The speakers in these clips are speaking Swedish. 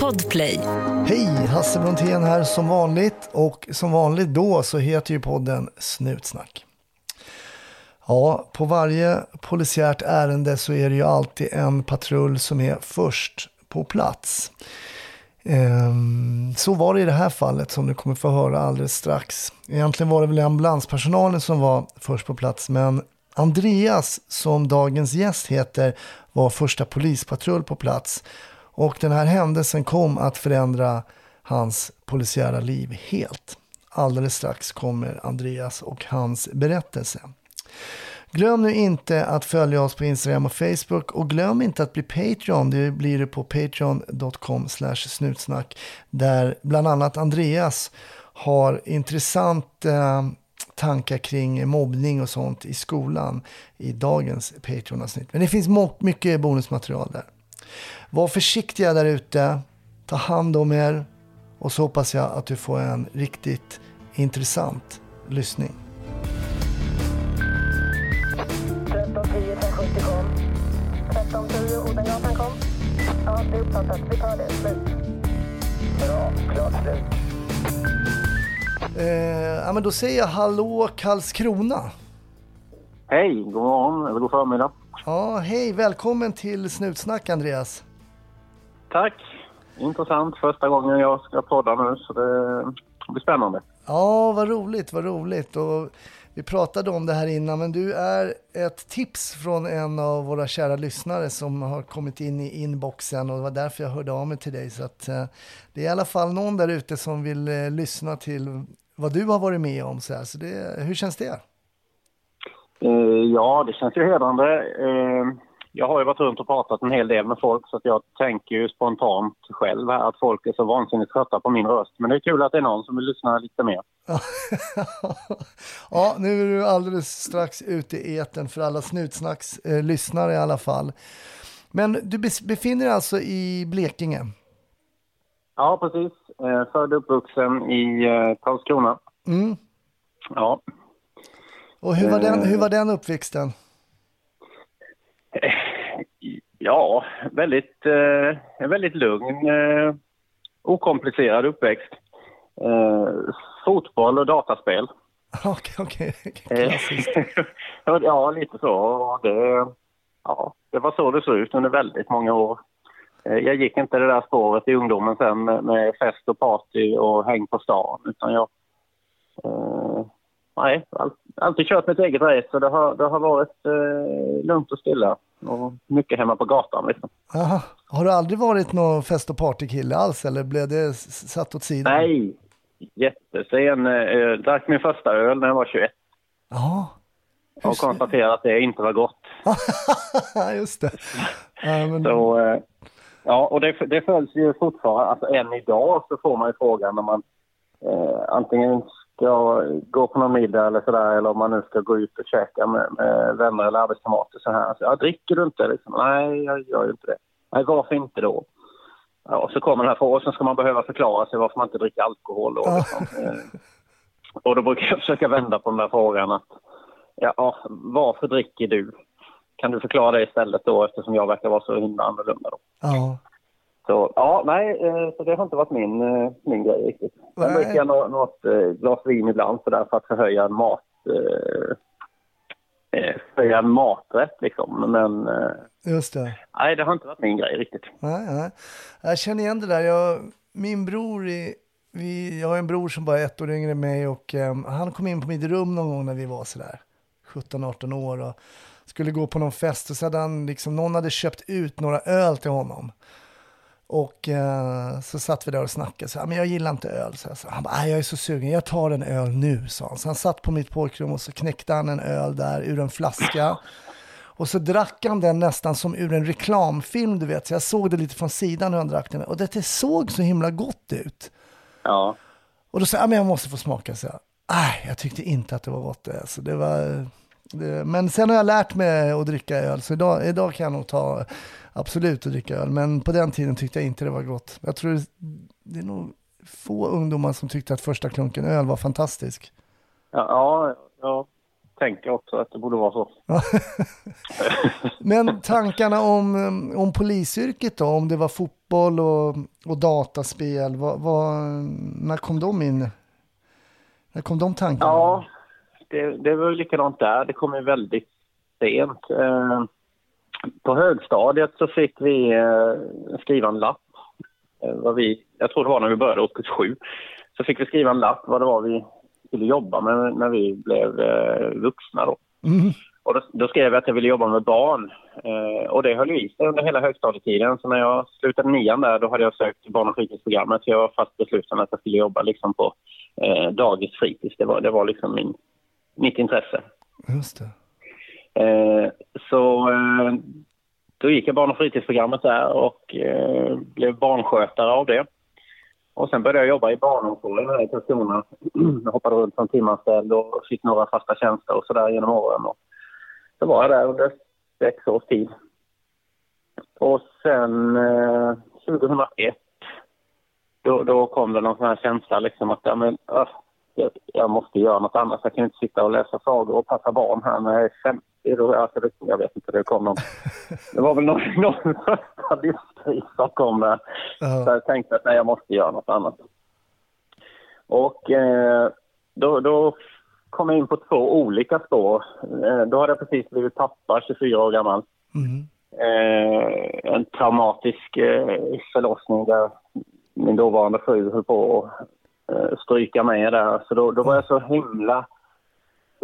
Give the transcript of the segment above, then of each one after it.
Podplay. Hej, Hasse Brontén här som vanligt och som vanligt då så heter ju podden Snutsnack. Ja, på varje polisiärt ärende så är det ju alltid en patrull som är först på plats. Ehm, så var det i det här fallet som du kommer få höra alldeles strax. Egentligen var det väl ambulanspersonalen som var först på plats men Andreas, som dagens gäst heter, var första polispatrull på plats. Och den här händelsen kom att förändra hans polisiära liv helt. Alldeles strax kommer Andreas och hans berättelse. Glöm nu inte att följa oss på Instagram och Facebook och glöm inte att bli Patreon. Det blir du på patreon.com snutsnack där bland annat Andreas har intressant eh, tankar kring mobbning och sånt i skolan i dagens Patreon-avsnitt. Men det finns mycket bonusmaterial där. Var försiktiga där ute, ta hand om er och så hoppas jag att du får en riktigt intressant lyssning. 1310 570 kom. 1310 Odengatan kom. Ja, det är uppfattat. Vi tar det. Slut. Bra. Klart slut. Eh, ja, men då säger jag hallå Karlskrona. Hej, god morgon eller god förmiddag. Ja, hej, välkommen till Snutsnack Andreas. Tack. Intressant. Första gången jag ska podda nu så det blir spännande. Ja, vad roligt, vad roligt. Och vi pratade om det här innan, men du är ett tips från en av våra kära lyssnare som har kommit in i inboxen och det var därför jag hörde av mig till dig. Så att, eh, det är i alla fall någon där ute som vill eh, lyssna till vad du har varit med om. Så, här. så det, hur känns det? Eh, ja, det känns ju hedrande. Eh, jag har ju varit runt och pratat en hel del med folk så jag tänker ju spontant själv här att folk är så vansinnigt trötta på min röst. Men det är kul att det är någon som vill lyssna lite mer. ja, nu är du alldeles strax ute i eten för alla Snutsnacks eh, lyssnare i alla fall. Men du befinner dig alltså i Blekinge? Ja, precis. Eh, född och uppvuxen i eh, Karlskrona. Mm. Ja. Och hur var, den, hur var den uppväxten? Ja, väldigt, eh, en väldigt lugn, eh, okomplicerad uppväxt. Eh, fotboll och dataspel. Okej, okej. Klassiskt. ja, lite så. Det, ja, det var så det såg ut under väldigt många år. Jag gick inte det där spåret i ungdomen sen med fest och party och häng på stan, utan jag... Eh, nej, alltid kört mitt eget race så det har, det har varit eh, lugnt och stilla och mycket hemma på gatan. Liksom. Aha. Har du aldrig varit någon fest och partykille alls eller blev det satt åt sidan? Nej, jättesen. Eh, drack min första öl när jag var 21. Jaha. Och konstaterade att det inte var gott. Just det. Ja, men... Så, eh, ja, och det, det följs ju fortfarande. Alltså än idag så får man ju frågan när man eh, antingen ska gå på någon middag eller sådär eller om man nu ska gå ut och käka med, med vänner eller arbetskamrater så här. Så, ja, dricker du inte? Liksom, Nej, jag gör ju inte det. Nej, varför inte då? Ja, och så kommer den här frågan sen ska man behöva förklara sig varför man inte dricker alkohol. Då, liksom. och då brukar jag försöka vända på den där frågan att ja, varför dricker du? Kan du förklara det istället då eftersom jag verkar vara så himla annorlunda då? Ja. Så ja, nej, eh, så det har inte varit min, eh, min grej riktigt. Sen dricker jag något, något eh, glas vin ibland så där för att förhöja en mat... Eh, förhöja en maträtt liksom, men... Just det. Nej, det har inte varit min grej riktigt. Nej, nej. Jag känner igen det där. Jag, min bror är... Vi, jag har en bror som bara är ett år yngre än mig och um, han kom in på mitt rum någon gång när vi var sådär 17-18 år och skulle gå på någon fest och så hade han liksom, någon hade köpt ut några öl till honom. Och eh, så satt vi där och snackade, så, men jag gillar inte öl. Så, så han bara, jag är så sugen, jag tar en öl nu, sa han. Så han satt på mitt pojkrum och så knäckte han en öl där ur en flaska. Och så drack han den nästan som ur en reklamfilm, du vet. Så jag såg det lite från sidan hur han drack den. Och det såg så himla gott ut. Ja. Och då sa jag, men jag måste få smaka. Så jag, Nej, jag tyckte inte att det var gott. Alltså, det var, men sen har jag lärt mig att dricka öl, så idag, idag kan jag nog ta absolut att dricka öl. Men på den tiden tyckte jag inte det var gott. Jag tror det är nog få ungdomar som tyckte att första klunken öl var fantastisk. Ja, ja jag tänker också att det borde vara så. Men tankarna om, om polisyrket då? Om det var fotboll fotboll och, och dataspel. Vad, vad, när kom de in? När kom de tankarna? Ja, det, det var ju likadant där. Det kom ju väldigt sent. Eh, på högstadiet så fick vi eh, skriva en lapp. Eh, vad vi, jag tror det var när vi började årskurs sju. Så fick vi skriva en lapp vad det var vi skulle jobba med när vi blev eh, vuxna. Då. Mm. Och då, då skrev jag att jag ville jobba med barn. Eh, och det höll ju i sig under hela högstadietiden. Så när jag slutade nian där, då hade jag sökt barn och fritidsprogrammet. Jag var fast besluten att jag skulle jobba liksom på eh, dagis, fritids. Det var, det var liksom min, mitt intresse. Just det. Eh, så eh, då gick jag barn och fritidsprogrammet där och eh, blev barnskötare av det. Och sen började jag jobba i barnomsorgen här i Karlskrona. Jag hoppade runt som timanställd och fick några fasta tjänster och sådär genom åren. Och så var jag där under sex års tid. Och sen eh, 2001 då, då kom det någon sån här känsla liksom att ja, men, öh, jag, jag måste göra något annat. Jag kan inte sitta och läsa sagor och passa barn här när jag är 50. Då, alltså, jag vet inte, det kom någon... Det var väl någon, någon första livskris som kom där. Så Ja. jag tänkte att nej, jag måste göra något annat. Och eh, då, då kom jag in på två olika spår. Eh, då hade jag precis blivit pappa, 24 år gammal. Mm. Eh, en traumatisk eh, förlossning där min dåvarande fru höll på att stryka med där. Så då, då var jag så himla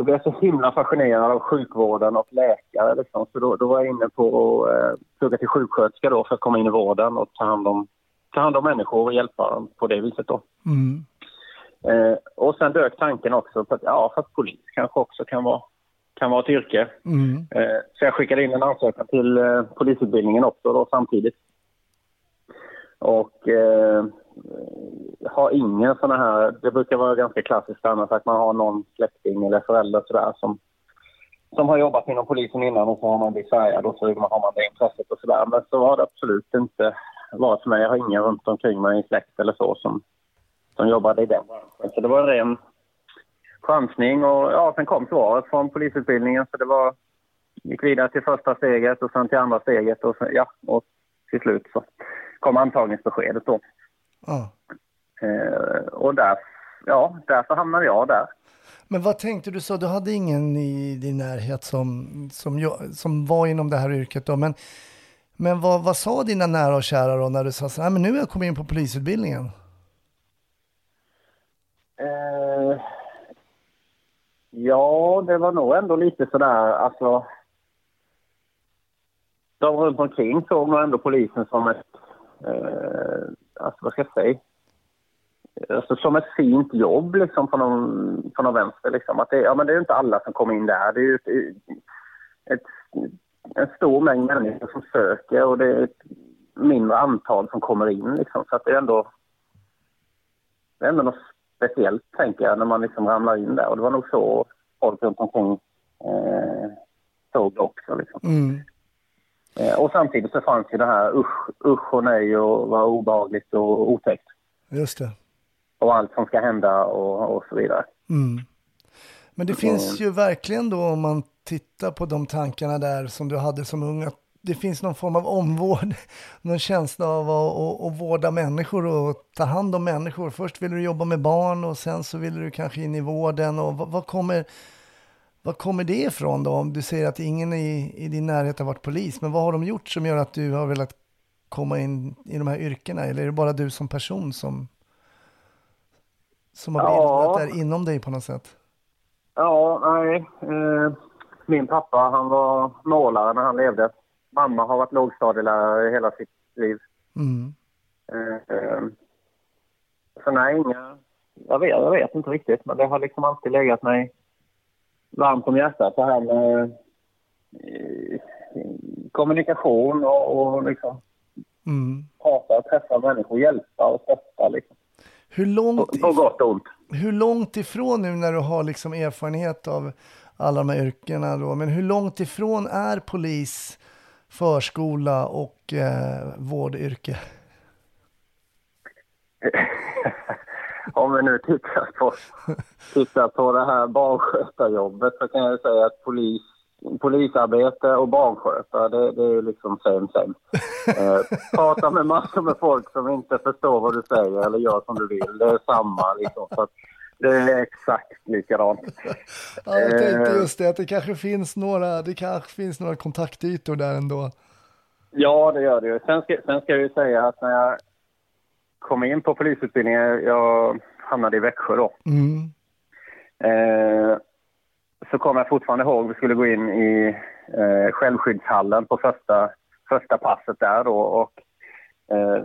då blev jag så himla fascinerad av sjukvården och läkare. Liksom. Så då, då var jag inne på att eh, plugga till sjuksköterska då för att komma in i vården och ta hand om, ta hand om människor och hjälpa dem på det viset. Då. Mm. Eh, och sen dök tanken också på att ja, fast polis kanske också kan vara, kan vara ett yrke. Mm. Eh, så jag skickade in en ansökan till eh, polisutbildningen också då, samtidigt. Och eh, har ingen såna här, det brukar vara ganska klassiskt annars att man har någon släkting eller förälder sådär som, som har jobbat inom polisen innan och så har man blivit färgad och så har man det intresset och sådär. Men så har det absolut inte varit för mig. Jag har ingen runt omkring mig i släkt eller så som, som jobbade i den branschen. Så det var en ren chansning och ja, sen kom svaret från polisutbildningen så det var gick vidare till första steget och sen till andra steget och sen, ja, och till slut så kom antagningsbeskedet då. Ja. Eh, och där, ja, därför hamnade jag där. Men vad tänkte du så? Du hade ingen i din närhet som, som, jag- som var inom det här yrket då. Men, men vad, vad sa dina nära och kära då när du sa så här, men nu har jag kommit in på polisutbildningen? Eh, ja, det var nog ändå lite sådär, alltså... De runt omkring såg nog ändå polisen som ett, eh, alltså vad ska jag säga? Alltså som ett fint jobb liksom från någon, från någon vänster liksom. Att det, ja men det är ju inte alla som kommer in där. Det är ju ett, ett, en stor mängd människor som söker och det är ett mindre antal som kommer in liksom. Så att det är ändå, det är ändå något speciellt tänker jag när man liksom ramlar in där. Och det var nog så folk runt omkring eh, såg det också liksom. Mm. Eh, och samtidigt så fanns ju det här usch, usch och nej och vad obehagligt och otäckt. Just det. Och allt som ska hända och, och så vidare. Mm. Men det finns ju verkligen då om man tittar på de tankarna där som du hade som ung, att det finns någon form av omvård, någon känsla av att, att, att vårda människor och ta hand om människor. Först ville du jobba med barn och sen så ville du kanske in i vården. Och vad, vad, kommer, vad kommer det ifrån då? Om du säger att ingen i, i din närhet har varit polis, men vad har de gjort som gör att du har velat komma in i de här yrkena? Eller är det bara du som person som, som har Ja. bildat där inom dig på något sätt? Ja, nej. Eh, min pappa han var målare när han levde. Mamma har varit lågstadielärare hela sitt liv. Mm. Eh, eh, så nej, inga... Jag vet, jag vet inte riktigt, men det har liksom alltid legat mig varmt om hjärtat det här med eh, kommunikation och, och liksom Mm. prata, träffa människor, hjälpa och stötta liksom. Hur, långt, på gott och ont. hur långt ifrån nu när du har liksom erfarenhet av alla de här yrkena då, men hur långt ifrån är polis, förskola och eh, vårdyrke? Om vi nu tittar på, tittar på det här barnskötarjobbet så kan jag säga att polis polisarbete och barnskötare, det, det är liksom same same. Eh, prata med massor med folk som inte förstår vad du säger eller gör som du vill. Det är samma liksom. Så att det är exakt likadant. Ja, jag tänkte Eh. just det, att det kanske finns några, det kanske finns några kontaktytor där ändå. Ja, det gör det ju. Sen ska, sen ska jag ju säga att när jag kom in på polisutbildningen, jag hamnade i Växjö då. Mm. Eh, så kommer jag fortfarande ihåg, vi skulle gå in i eh, självskyddshallen på första, första passet där då. Och, eh,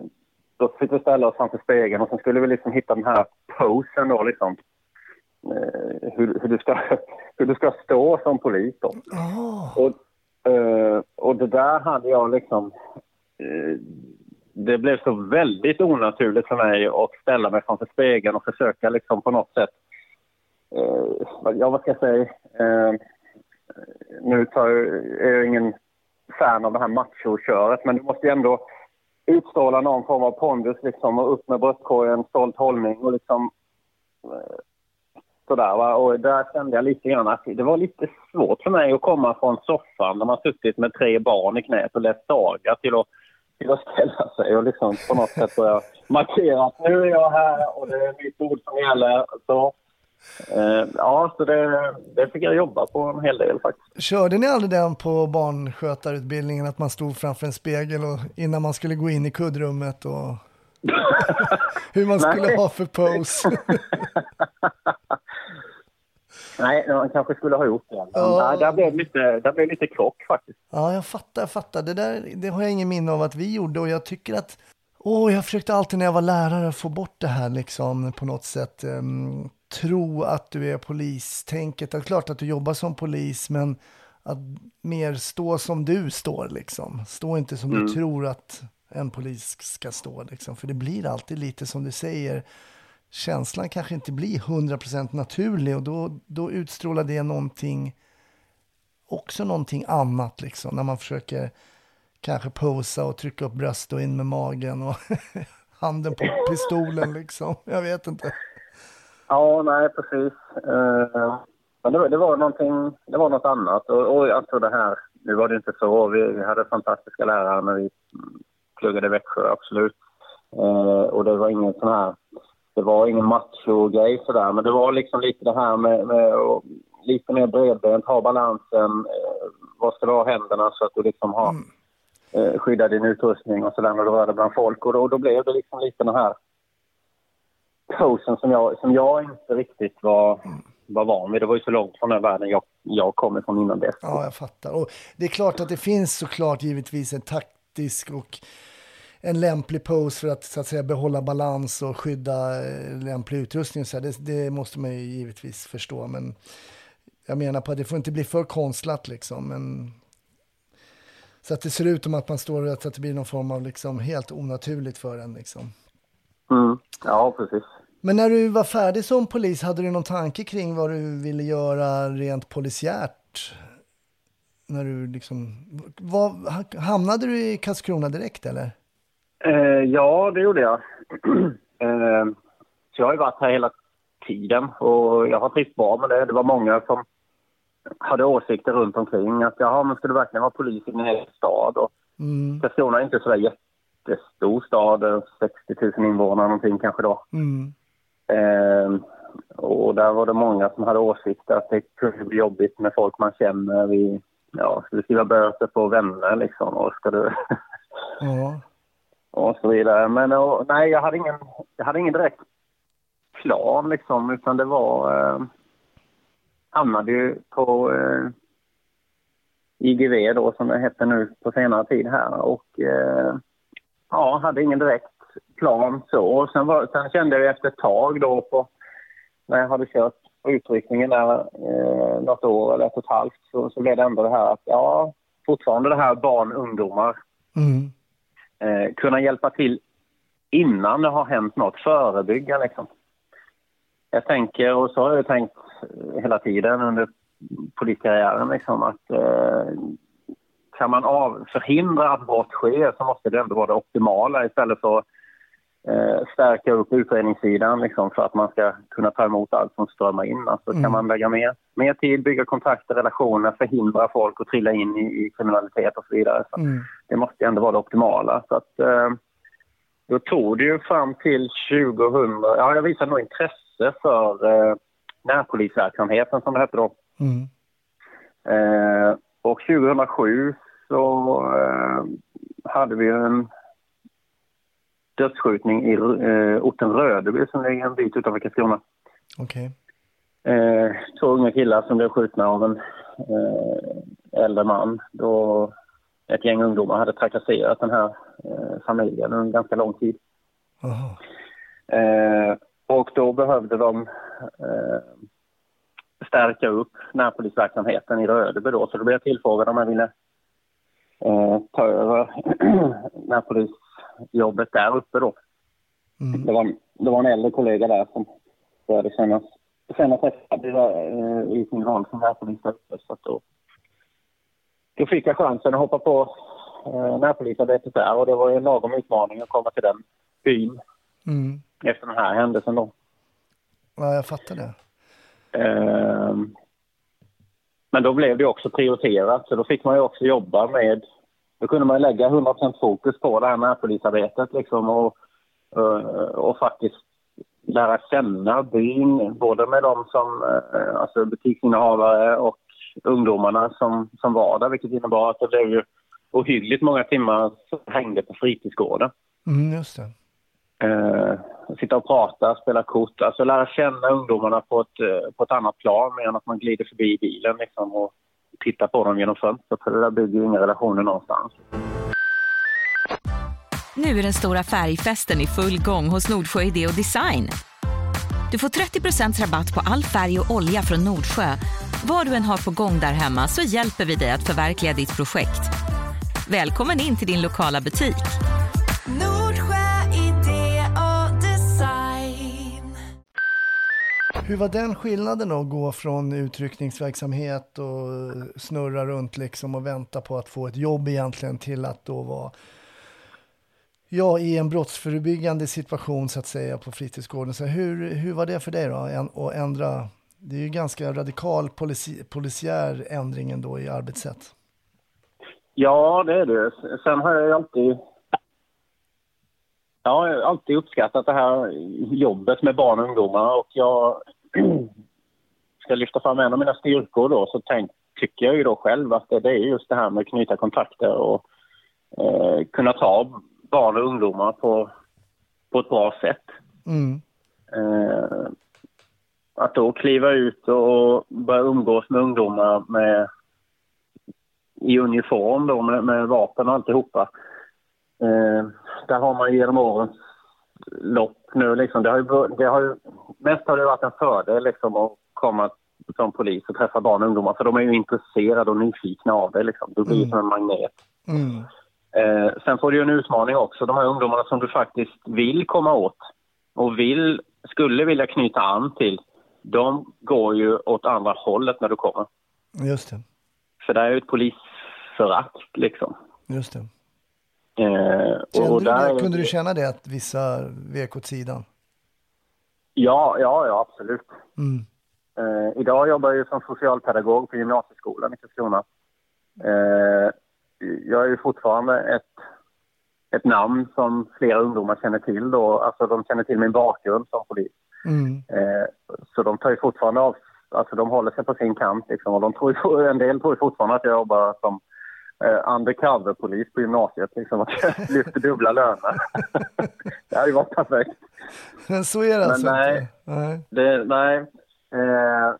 då fick vi ställa oss framför spegeln och sen skulle vi liksom hitta den här posen då liksom. Eh, hur, hur, du ska, hur du ska stå som polis då. Oh. Och, eh, och det där hade jag liksom... Det blev så väldigt onaturligt för mig att ställa mig framför spegeln och försöka liksom på något sätt... Eh, ja, vad ska jag säga? Eh, nu tar jag, är jag ingen fan av det här machoköret, men du måste ju ändå utstråla någon form av pondus liksom och upp med bröstkorgen, stolt hållning och liksom eh, sådär va. Och där kände jag lite grann att det var lite svårt för mig att komma från soffan där man suttit med tre barn i knät och läst saga till att, till att ställa sig och liksom på något sätt börja markera att nu är jag här och det är mitt ord som gäller. Så, eh, ja, så det, det fick jag jobba på en hel del faktiskt. Körde ni aldrig den på barnskötarutbildningen, att man stod framför en spegel och innan man skulle gå in i kuddrummet och hur man skulle Nej. ha för pose? Nej, man kanske skulle ha gjort det. Men, Ja. nej, där, blev lite, där blev lite krock faktiskt. Ja, jag fattar, jag fattar. Det där det har jag ingen minne av att vi gjorde och jag tycker att Åh, jag försökte alltid när jag var lärare få bort det här liksom på något sätt. ehm, tro att du är polistänket. Det är klart att du jobbar som polis, men att mer stå som du står liksom. Stå inte som du tror att en polis ska stå liksom. För det blir alltid lite som du säger. Känslan kanske inte blir 100% naturlig och då, då utstrålar det någonting också någonting annat liksom när man försöker kanske posa och trycka upp bröst och in med magen och handen på pistolen liksom. Jag vet inte. Ja, nej precis. Eh, men det, var- det var någonting, det var något annat. Och, och alltså det här, nu var det inte så. Vi, vi hade fantastiska lärare när vi pluggade i Växjö, absolut. Eh, och det var ingen sån här, det var ingen macho-grej sådär. Men det var liksom lite det här med, med lite mer bredbent, ha balansen. Eh, vad ska du ha händerna så att du liksom har eh, skyddar din utrustning och sådär när du rör dig bland folk. Och då, då blev det liksom lite den här posen som jag, som jag inte riktigt var, var van vid. Det var ju så långt från den världen jag, jag kom ifrån innan dess. Ja, jag fattar. Och det är klart att det finns såklart givetvis en taktisk och en lämplig pose för att så att säga behålla balans och skydda eh, lämplig utrustning. Så det, det måste man ju givetvis förstå. Men jag menar på att det får inte bli för konstlat liksom. Men så att det ser ut som att man står och att det blir någon form av liksom helt onaturligt för en liksom. Mm. Ja, precis. Men när du var färdig som polis, hade du någon tanke kring vad du ville göra rent polisiärt? När du liksom, vad, hamnade du i Karlskrona direkt eller? Eh, ja, det gjorde jag. eh, så jag har ju varit här hela tiden och jag har trivts bra med det. Det var många som hade åsikter runt omkring att jaha, men ska du verkligen vara polis i din egen stad? Och Mm, Karlskrona är inte så där jättestor stad, eh, 60 000 invånare någonting kanske då. mm, Eh, och där var det många som hade åsikter att det kunde bli jobbigt med folk man känner. Vi, ja, ska du skriva böter på vänner liksom? Och ska du... ja, och så vidare. Men och, nej, jag hade ingen, jag hade ingen direkt plan liksom, utan det var... Eh, hamnade ju på eh, IGV då, som det hette nu på senare tid här. Och eh, ja, hade ingen direkt plan så. Och sen, var, sen kände jag efter ett tag då på, när jag hade kört på utryckningen där eh, något år eller ett och ett halvt så, så blev det ändå det här att ja, fortfarande det här barn, ungdomar mm, eh, kunna hjälpa till innan det har hänt något, förebygga liksom. Jag tänker, och så har jag tänkt eh, hela tiden under poliskarriären liksom att eh, kan man av, förhindra att brott sker så måste det ändå vara det optimala istället för att stärka upp utredningssidan liksom, för att man ska kunna ta emot allt som strömmar in. Alltså, Mm. Kan man lägga mer, mer tid, bygga kontakter, relationer, förhindra folk att trilla in i, i kriminalitet och så vidare. Så Mm. det måste ju ändå vara det optimala. Så att, eh, då tog det ju fram till 2000... Ja, jag visade nog intresse för eh, närpolisverksamheten som det hette då. Mm. Eh, och 2007 så eh, hade vi en dödsskjutning i eh, orten Rödeby som ligger en bit utanför Karlskrona. Okej. Eh, två unga killar som blev skjutna av en eh, äldre man då ett gäng ungdomar hade trakasserat den här eh, familjen under ganska lång tid. Eh, och då behövde de eh, stärka upp närpolisverksamheten i Rödeby då, så då blev jag tillfrågad om jag ville eh, ta över närpolisjobbet där uppe då. Mm. Det var, det var en äldre kollega där som började kännas, känna sig färdig eh, i sin roll som närpolis där uppe. Så då, då fick jag chansen att hoppa på eh, närpolisarbetet där och det var ju en lagom utmaning att komma till den byn Mm. efter den här händelsen då. Ja, jag fattar det. Ehm, Men då blev det också prioriterat, så då fick man ju också jobba med... Då kunde man lägga 100 fokus på det här närpolisarbetet liksom och, eh, och faktiskt lära känna byn, både med de som, eh, alltså butiksinnehavare och ungdomarna som, som var där, vilket innebar att det blev ju ohyggligt många timmar som hängde på fritidsgården. Mm, just det. Eh, sitta och prata, spela kort, alltså lära känna ungdomarna på ett, eh, på ett annat plan mer än att man glider förbi bilen liksom och titta på dem genom fönstret, för det där bygger ju inga relationer någonstans. Nu är den stora färgfesten i full gång hos Nordsjö Idé och Design. Du får 30% rabatt på all färg och olja från Nordsjö. Vad du än har på gång där hemma så hjälper vi dig att förverkliga ditt projekt. Välkommen in till din lokala butik. Hur var den skillnaden då, att gå från utryckningsverksamhet och snurra runt liksom och vänta på att få ett jobb egentligen till att då vara ja, i en brottsförebyggande situation så att säga på fritidsgården. Så hur, hur var det för dig då att ändra? Det är ju ganska radikal polici, polisiär ändring ändå i arbetssätt. Ja, det är det. Sen har jag ju alltid... Ja, jag har alltid uppskattat det här jobbet med barn och ungdomar och jag ska lyfta fram en av mina styrkor då så tänk, tycker jag ju då själv att det, det är just det här med att knyta kontakter och eh, kunna ta barn och ungdomar på, på ett bra sätt. Mm. Eh, att då kliva ut och börja umgås med ungdomar med, i uniform då, med, med vapen och alltihopa. Eh, där har man genom årens lopp nu liksom, det har ju, det har ju, mest har det varit en fördel liksom att komma som polis och träffa barn och ungdomar för de är ju intresserade och nyfikna av det liksom. Du blir Mm. som en magnet. Mm. Eh, sen får du ju en utmaning också, de här ungdomarna som du faktiskt vill komma åt och vill, skulle vilja knyta an till, de går ju åt andra hållet när du kommer. Just det. För det är ju ett polisförakt liksom. Just det. Eh, och du där, det, kunde du känna det att vissa vek åt sidan? Ja, ja, ja absolut. Mm. Eh, idag jobbar jag som socialpedagog på gymnasieskolan i Karlskrona. Eh, jag är ju fortfarande ett, ett namn som flera ungdomar känner till då. Alltså de känner till min bakgrund som polis. Mm. Eh, så de tar ju fortfarande av, alltså de håller sig på sin kant liksom. Och de tror en del tror fortfarande att jag jobbar som eh, undercover-polis på gymnasiet liksom. Att jag lyfter dubbla löner. det hade ju varit perfekt. Men så är det Men alltså nej. inte? Nej. Det, nej. Eh,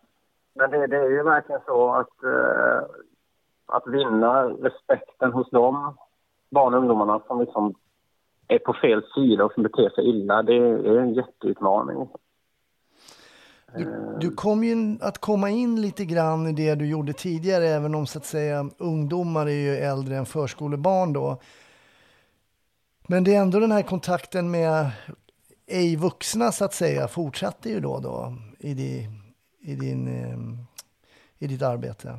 men det, det är ju verkligen så att, eh, att vinna respekten hos de barn och ungdomarna som liksom är på fel sida och som beter sig illa, det är en jätteutmaning. Du, du kom ju att komma in lite grann i det du gjorde tidigare, även om så att säga ungdomar är ju äldre än förskolebarn då. Men det är ändå den här kontakten med ej vuxna så att säga fortsatte ju då, då i, di, i, din, eh, i ditt arbete.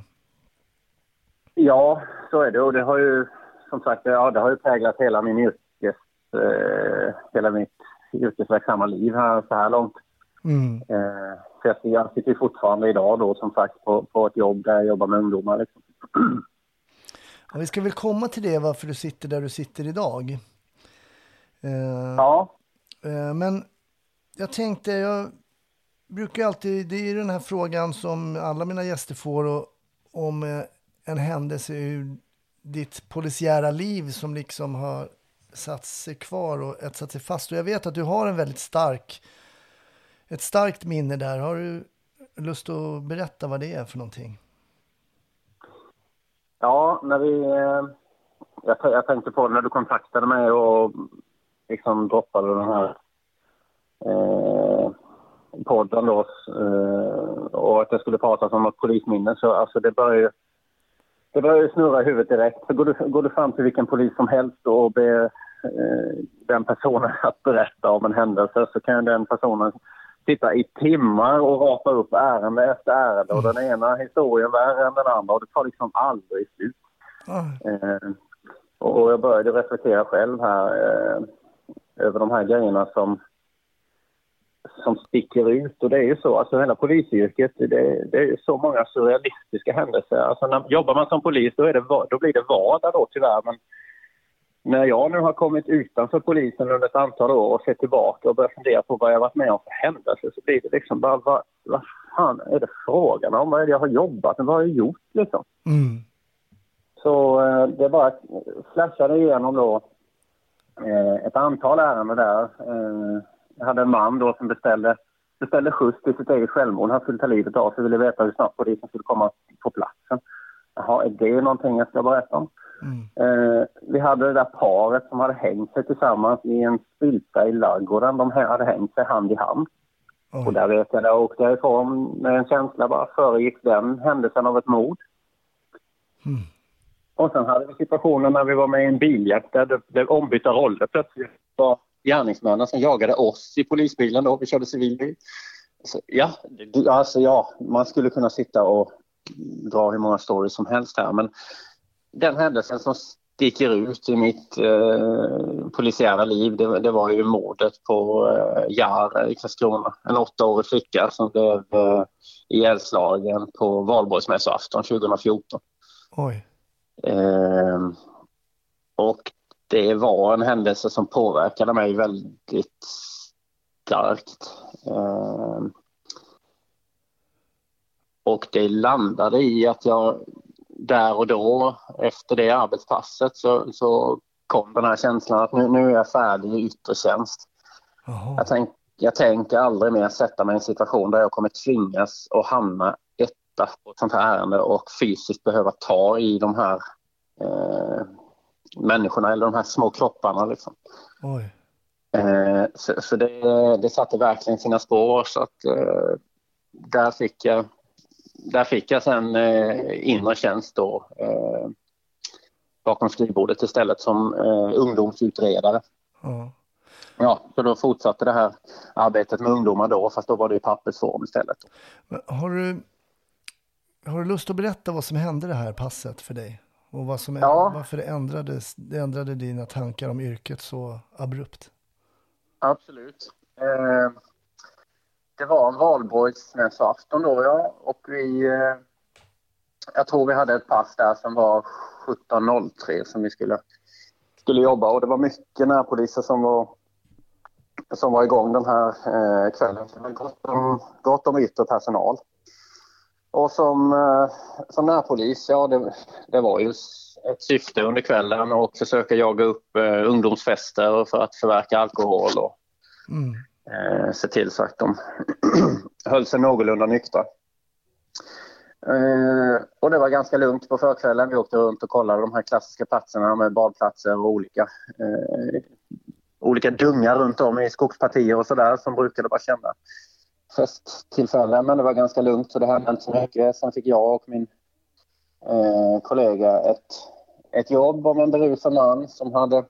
Ja, så är det. Och det har ju som sagt ja, det har ju präglat hela min yrkes, eh, hela mitt yrkesverksamma liv här så här långt. Mm. Eh, så jag, sitter fortfarande idag då som sagt på, på ett jobb där jag jobbar med ungdomar. Liksom. Ja, vi ska väl komma till det varför du sitter där du sitter idag. Eh, Ja, Eh, Men jag tänkte, jag brukar alltid, det är den här frågan som alla mina gäster får och, om eh, en händelse ur ditt polisiära liv som liksom har satt sig kvar och etsat sig fast. Och jag vet att du har en väldigt stark, ett starkt minne där. Har du lust att berätta vad det är för någonting? ja när vi... Eh, jag, jag tänkte på när du kontaktade mig och liksom droppade den här eh, podden då eh, och att jag skulle prata om något polisminne så alltså det börjar ju det börjar ju snurra i huvudet direkt. Så går, du, går du fram till vilken polis som helst och ber eh, den personen att berätta om en händelse så kan den personen sitta i timmar och rapa upp ärende efter ärende och den ena historien värre än den andra och det tar liksom aldrig slut. Ah, Eh, och jag började reflektera själv här eh, över de här grejerna som, som sticker ut. Och det är ju så, alltså hela polisyrket, det, det är så många surrealistiska händelser. Alltså när jobbar man som polis då, är det, då blir det vardag då tyvärr. Men när jag nu har kommit utanför polisen under ett antal år och sett tillbaka och börjat fundera på vad jag varit med om för händelser så blir det liksom bara, vad, vad fan är det frågan om? Vad är det jag har jobbat med? Vad har jag gjort liksom? mm, Så eh, det bara flashade igenom då eh, ett antal ärenden där. Eh, jag hade en man då som beställde, beställde skjuts till sitt eget självmord. Han skulle ta livet av sig ville veta hur snabbt polisen skulle komma på platsen. Jaha, är det någonting jag ska berätta om? mm, Eh, vi hade det där paret som hade hängt sig tillsammans i en spilta i ladugården. De hade hängt sig hand i hand. Och oj, där vet jag, där åkte jag ifrån med en känsla bara föregick den händelsen av ett mord. Mm. Och sen hade vi situationen när vi var med i en biljakt där det blev ombytta roller. Plötsligt var gärningsmännen som jagade oss i polisbilen då, vi körde civilbil. Så, ja, alltså ja, man skulle kunna sitta och dra hur många stories som helst här men den händelsen som sticker ut i mitt eh, polisiära liv det, det var ju mordet på eh, Jar i Karlskrona. En åttaårig flicka som blev eh, ihjälslagen på valborgsmässoafton 2014. oj, Eh, och det var en händelse som påverkade mig väldigt starkt. Eh, och det landade i att jag där och då efter det arbetspasset så, så kom den här känslan att nu, nu är jag färdig i yttre tjänst. Jag, tänk, jag tänker aldrig mer sätta mig i en situation där jag kommer tvingas att hamna etta på ett sånt här ärende och fysiskt behöva ta i de här eh, människorna eller de här små kropparna. Liksom. oj, Eh, så så det, det satte verkligen sina spår så att eh, där fick jag där fick jag sen eh, inre tjänst då eh, bakom skrivbordet istället som eh, ungdomsutredare. ja. Ja, så då fortsatte det här arbetet med ungdomar då, fast då var det i pappersform istället. Men har du, har du lust att berätta vad som hände det här passet för dig? Och vad som, Ja. varför det, ändrades, det ändrade dina tankar om yrket så abrupt? Absolut. Eh, det var en valborgsmässoafton då, ja, och vi... Eh, jag tror vi hade ett pass där som var 17.03 som vi skulle, skulle jobba och det var mycket närpoliser som var som var igång den här eh, kvällen. Det var gott om, gott om yttre personal. Och som, eh, som närpolis, ja det, det var ju ett syfte under kvällen att försöka jaga upp eh, ungdomsfester för att förverka alkohol och Mm eh, se till så att de höll sig någorlunda nyktra. Eh, och det var ganska lugnt på förkvällen. Vi åkte runt och kollade de här klassiska platserna med badplatser och olika, eh, olika dungar runt om i skogspartier och sådär som brukade vara kända festtillfällen. Men det var ganska lugnt så det hände inte så mycket. Sen fick jag och min eh, kollega ett, ett jobb om en berusad man som hade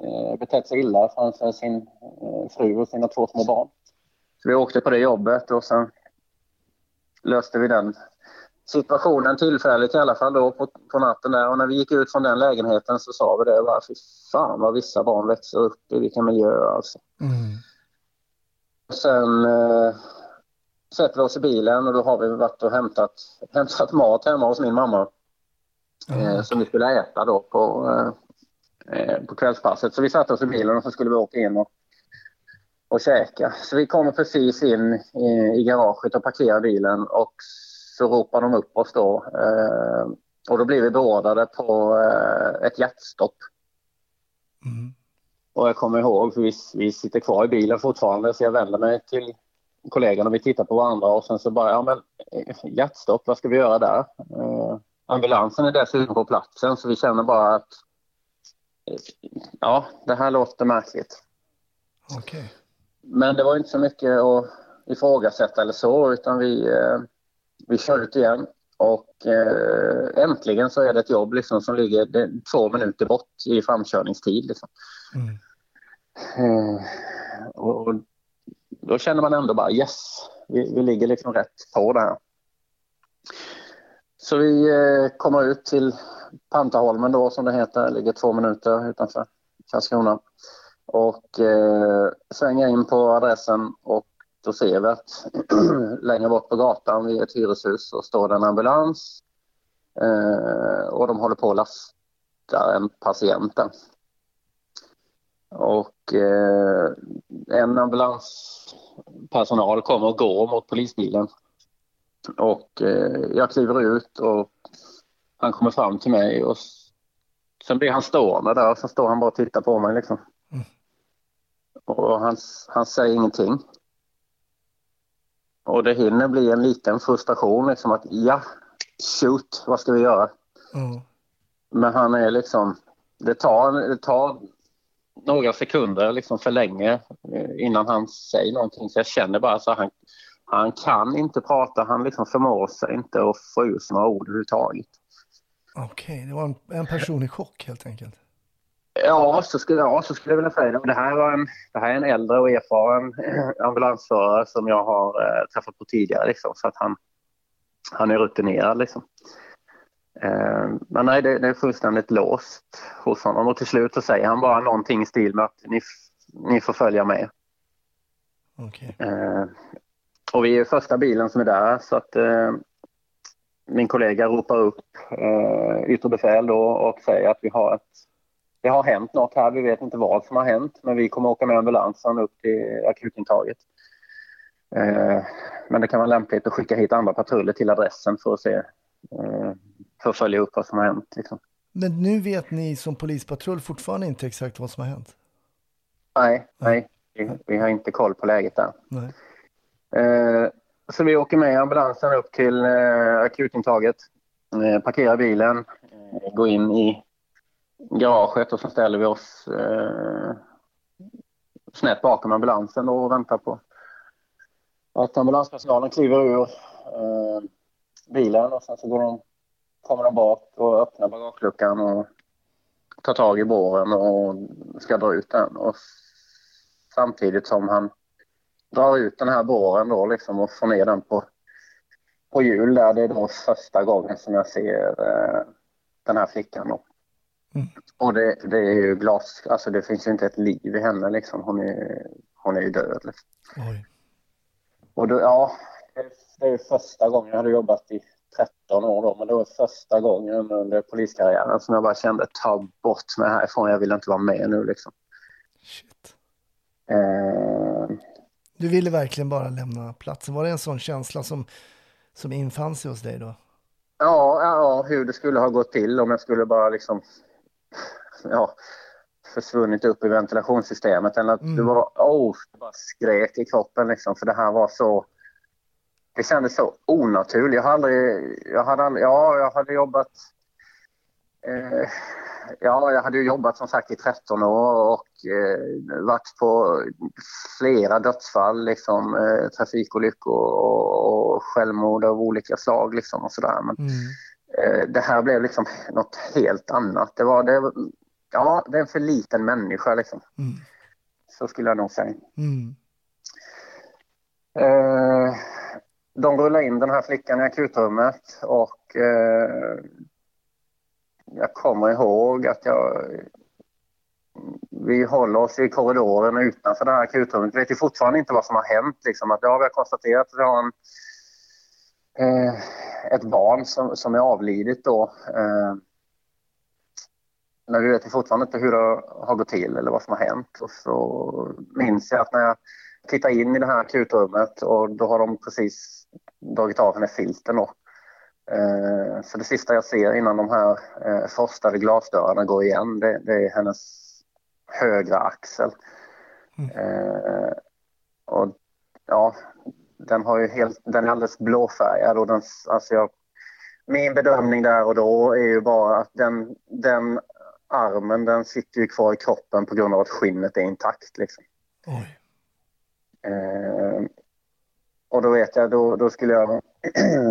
eh, betett sig illa framför sin eh, fru och sina två små barn. Så vi åkte på det jobbet och sen löste vi den situationen tillfälligt i alla fall då på, på natten där. Och när vi gick ut från den lägenheten så sa vi det bara, fy fan vad vissa barn växer upp i, vilken miljö alltså. Mm. sen eh, sätter vi oss i bilen och då har vi varit och hämtat, hämtat mat hemma hos min mamma. Eh, som vi skulle äta då på, eh, på kvällspasset. Så vi satte oss i bilen och så skulle vi åka in och, och käka. Så vi kommer precis in i, i garaget och parkerar bilen och så ropar de upp oss då. Eh, och då blir vi beordrade på eh, ett hjärtstopp. Mm. Och jag kommer ihåg, för vi, vi sitter kvar i bilen fortfarande, så jag vänder mig till kollegan och vi tittar på varandra och sen så bara, ja men eh, hjärtstopp, vad ska vi göra där? Eh, ambulansen är dessutom på platsen så vi känner bara att eh, ja, det här låter märkligt. Okej. Men det var inte så mycket att ifrågasätta eller så utan vi, eh, vi kör ut igen. Och eh, äntligen så är det ett jobb liksom som ligger två minuter bort i framkörningstid. Liksom. Mm. Eh, och, och då känner man ändå bara yes, vi, vi ligger liksom rätt på det här. Så vi eh, kommer ut till Pantaholmen då som det heter, ligger två minuter utanför Karlskrona. Och eh, svänger in på adressen och då ser vi att längre bort på gatan vid ett hyreshus så står det en ambulans eh, och de håller på att lasta en patient där. Och eh, en ambulanspersonal kommer och går mot polisbilen. Och eh, jag kliver ut och han kommer fram till mig och sen blir han stående där och så står han bara och tittar på mig liksom. Mm. Och han, han säger ingenting. Och det hinner bli en liten frustration liksom att ja, shoot, vad ska vi göra? Ja. Men han är liksom, det tar, det tar några sekunder liksom för länge eh, innan han säger någonting. Så jag känner bara så han, han kan inte prata, han liksom förmår sig inte att få sig några ord överhuvudtaget. Okej, det var en, en person i chock helt enkelt. Ja, så skulle, ja, så skulle jag vilja säga det. Det här, var en, det här är en äldre och erfaren ambulansförare som jag har eh, träffat på tidigare. Liksom, så att han, han är rutinerad. Liksom. Eh, men nej, det, det är fullständigt låst hos honom. Och till slut så säger han bara någonting i stil med att ni, ni får följa med. Okej. Eh, och vi är första bilen som är där så att eh, min kollega ropar upp eh, yttre befäl då och säger att vi har ett, det har hänt något här. Vi vet inte vad som har hänt men vi kommer åka med ambulansen upp till akutintaget. Eh, men det kan vara lämpligt att skicka hit andra patruller till adressen för att se eh, för att följa upp vad som har hänt. Liksom. Men nu vet ni som polispatrull fortfarande inte exakt vad som har hänt? Nej, nej, vi, vi har inte koll på läget där. Nej. Eh, så vi åker med ambulansen upp till eh, akutintaget, eh, parkerar bilen, eh, går in i garaget och så ställer vi oss eh, snett bakom ambulansen och väntar på att ambulanspersonalen kliver ur eh, bilen och sen så går de, kommer de bak och öppnar bagageluckan och tar tag i båren och ska dra ut den. Och samtidigt som han drar ut den här båren då liksom och får ner den på, på hjul där. Det är då första gången som jag ser eh, den här flickan då. Mm. Och det, det är ju glas, alltså det finns ju inte ett liv i henne liksom. Hon är, hon är ju död liksom. Oj. Och då, ja, det, det är ju första gången jag hade jobbat i 13 år då, men det var första gången under poliskarriären som jag bara kände ta bort mig härifrån, jag vill inte vara med nu liksom. Shit. Eh, Du ville verkligen bara lämna platsen. Var det en sån känsla som, som infann sig hos dig då? Ja, ja, hur det skulle ha gått till om jag skulle bara liksom ja, försvunnit upp i ventilationssystemet eller att Mm. det var, oh, det bara skrek i kroppen liksom för det här var så det kändes så onaturligt. Jag hade aldrig, jag hade aldrig, ja, jag hade jobbat eh, Ja, jag hade ju jobbat som sagt i 13 år och eh, varit på flera dödsfall, liksom, eh, trafikolyckor och, och självmord av olika slag liksom, och sådär. Men Mm. eh, det här blev liksom något helt annat. Det var, det, ja, det är en för liten människa liksom. Mm. Så skulle jag nog säga. Mm. Eh, de rullar in den här flickan i akutrummet och eh, jag kommer ihåg att jag vi håller oss i korridoren utanför det här akutrummet. Vi vet ju fortfarande inte vad som har hänt. Liksom. Att, ja, vi har konstaterat att vi har en, eh, ett barn som, som är avlidit då. Eh, men vi vet ju fortfarande inte hur det har gått till eller vad som har hänt. Och så minns jag att när jag tittar in i det här akutrummet och då har de precis dragit av henne filten då. Eh, så det sista jag ser innan de här eh, frostade glasdörrarna går igen, det, det är hennes högra axel. Eh, och ja, den, har ju helt, den är alldeles blåfärgad och den, alltså jag, min bedömning där och då är ju bara att den, den armen den sitter ju kvar i kroppen på grund av att skinnet är intakt. Liksom. Eh, och då vet jag, då, då skulle jag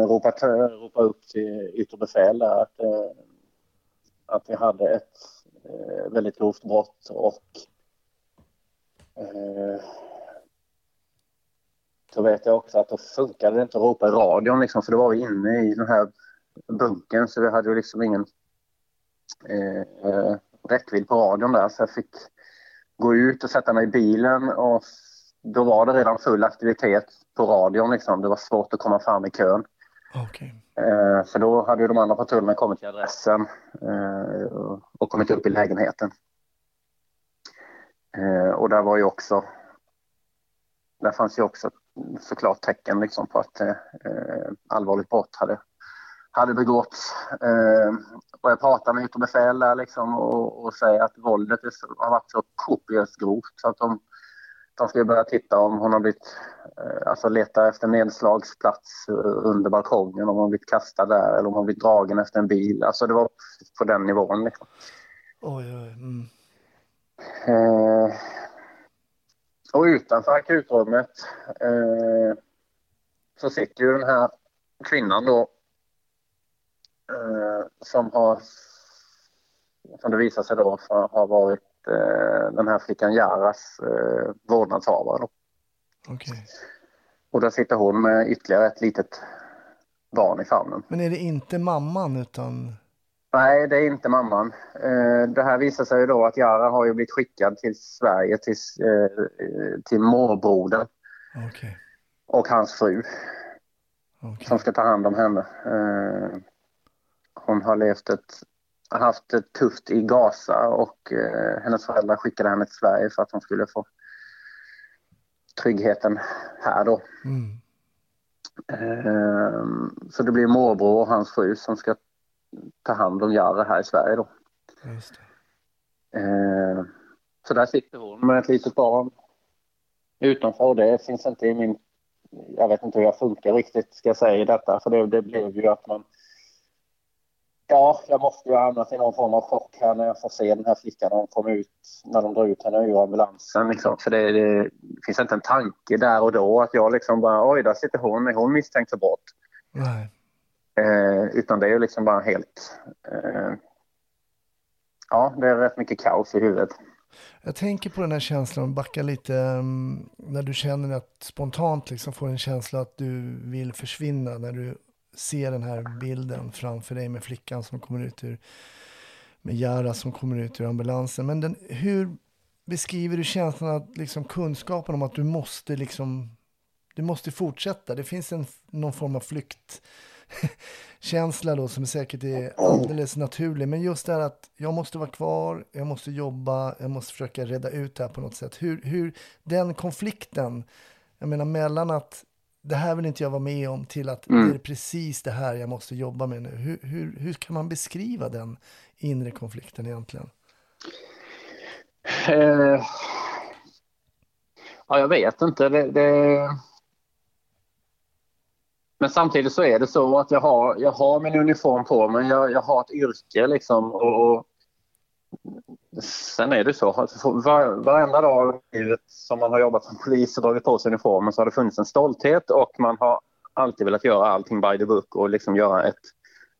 ropa, ropa upp till yttre befäl där att, eh, att vi hade ett eh, väldigt grovt brott och eh, så vet jag också att då funkade det inte att ropa i radion liksom, för då var vi inne i den här bunkern så vi hade ju liksom ingen eh, eh räckvidd på radion där. Så jag fick gå ut och sätta mig i bilen och då var det redan full aktivitet på radion liksom. Det var svårt att komma fram i kön. Okej. Eh, för då hade ju de andra patrullerna kommit till adressen eh, och kommit upp i lägenheten. Eh, och där var ju också, där fanns ju också såklart tecken liksom på att eh, allvarligt brott hade, hade begåtts. Eh, och jag pratade med yttre befäl där liksom och, och säger att våldet är har varit så kopiöst grovt så att de, de ska börja titta om hon har blivit, eh, alltså leta efter nedslagsplats eh, under balkongen, om hon har blivit kastad där eller om hon har blivit dragen efter en bil. Alltså det var på den nivån. Liksom. Oj, oj. Mm. Eh, och utanför akutrummet eh, så sitter ju den här kvinnan då eh, som har, som det visar sig då, har varit den här flickan Jaras eh, vårdnadshavare. Okej. Och där sitter hon med ytterligare ett litet barn i famnen. Men är det inte mamman utan... Nej, det är inte mamman. Eh, det här visar sig ju då att Jara har ju blivit skickad till Sverige till, eh, till morbrodern Okej. och hans fru Okej. som ska ta hand om henne. Eh, hon har levt ett, haft det tufft i Gaza och eh, hennes föräldrar skickade henne till Sverige för att hon skulle få tryggheten här då. Mm. Eh, så det blir morbror och hans fru som ska ta hand om Jara här i Sverige då. Eh, så där sitter hon med ett litet barn utanför och det finns inte i min... Jag vet inte hur jag funkar riktigt ska jag säga i detta för det, det blev ju att man... Ja, jag måste ju ha hamnat i någon form av chock här när jag får se den här flickan när hon kommer ut, när de drar ut henne ur ambulansen liksom. För det, det finns inte en tanke där och då att jag liksom bara oj, där sitter hon, är hon misstänkt för brott? Nej. Eh, utan det är ju liksom bara helt... Eh, ja, det är rätt mycket kaos i huvudet. Jag tänker på den här känslan, backa lite, um, när du känner att spontant liksom får en känsla att du vill försvinna när du se den här bilden framför dig med flickan som kommer ut ur, med Jara som kommer ut ur ambulansen. Men den, hur beskriver du känslan att liksom kunskapen om att du måste liksom, du måste fortsätta? Det finns en, någon form av flykt känsla då som säkert är alldeles naturlig. Men just det här att jag måste vara kvar, jag måste jobba, jag måste försöka rädda ut det här på något sätt. Hur, hur den konflikten, jag menar mellan att det här vill inte jag vara med om till att Mm. det är precis det här jag måste jobba med nu. Hur, hur, hur kan man beskriva den inre konflikten egentligen? Eh, ja, jag vet inte. Det, det... Men samtidigt så är det så att jag har, jag har min uniform på mig. Jag, jag har ett yrke liksom. Och, och sen är det så att var, varenda dag i livet som man har jobbat som polis och dragit på sig uniformen så har det funnits en stolthet och man har alltid velat göra allting by the book och liksom göra ett,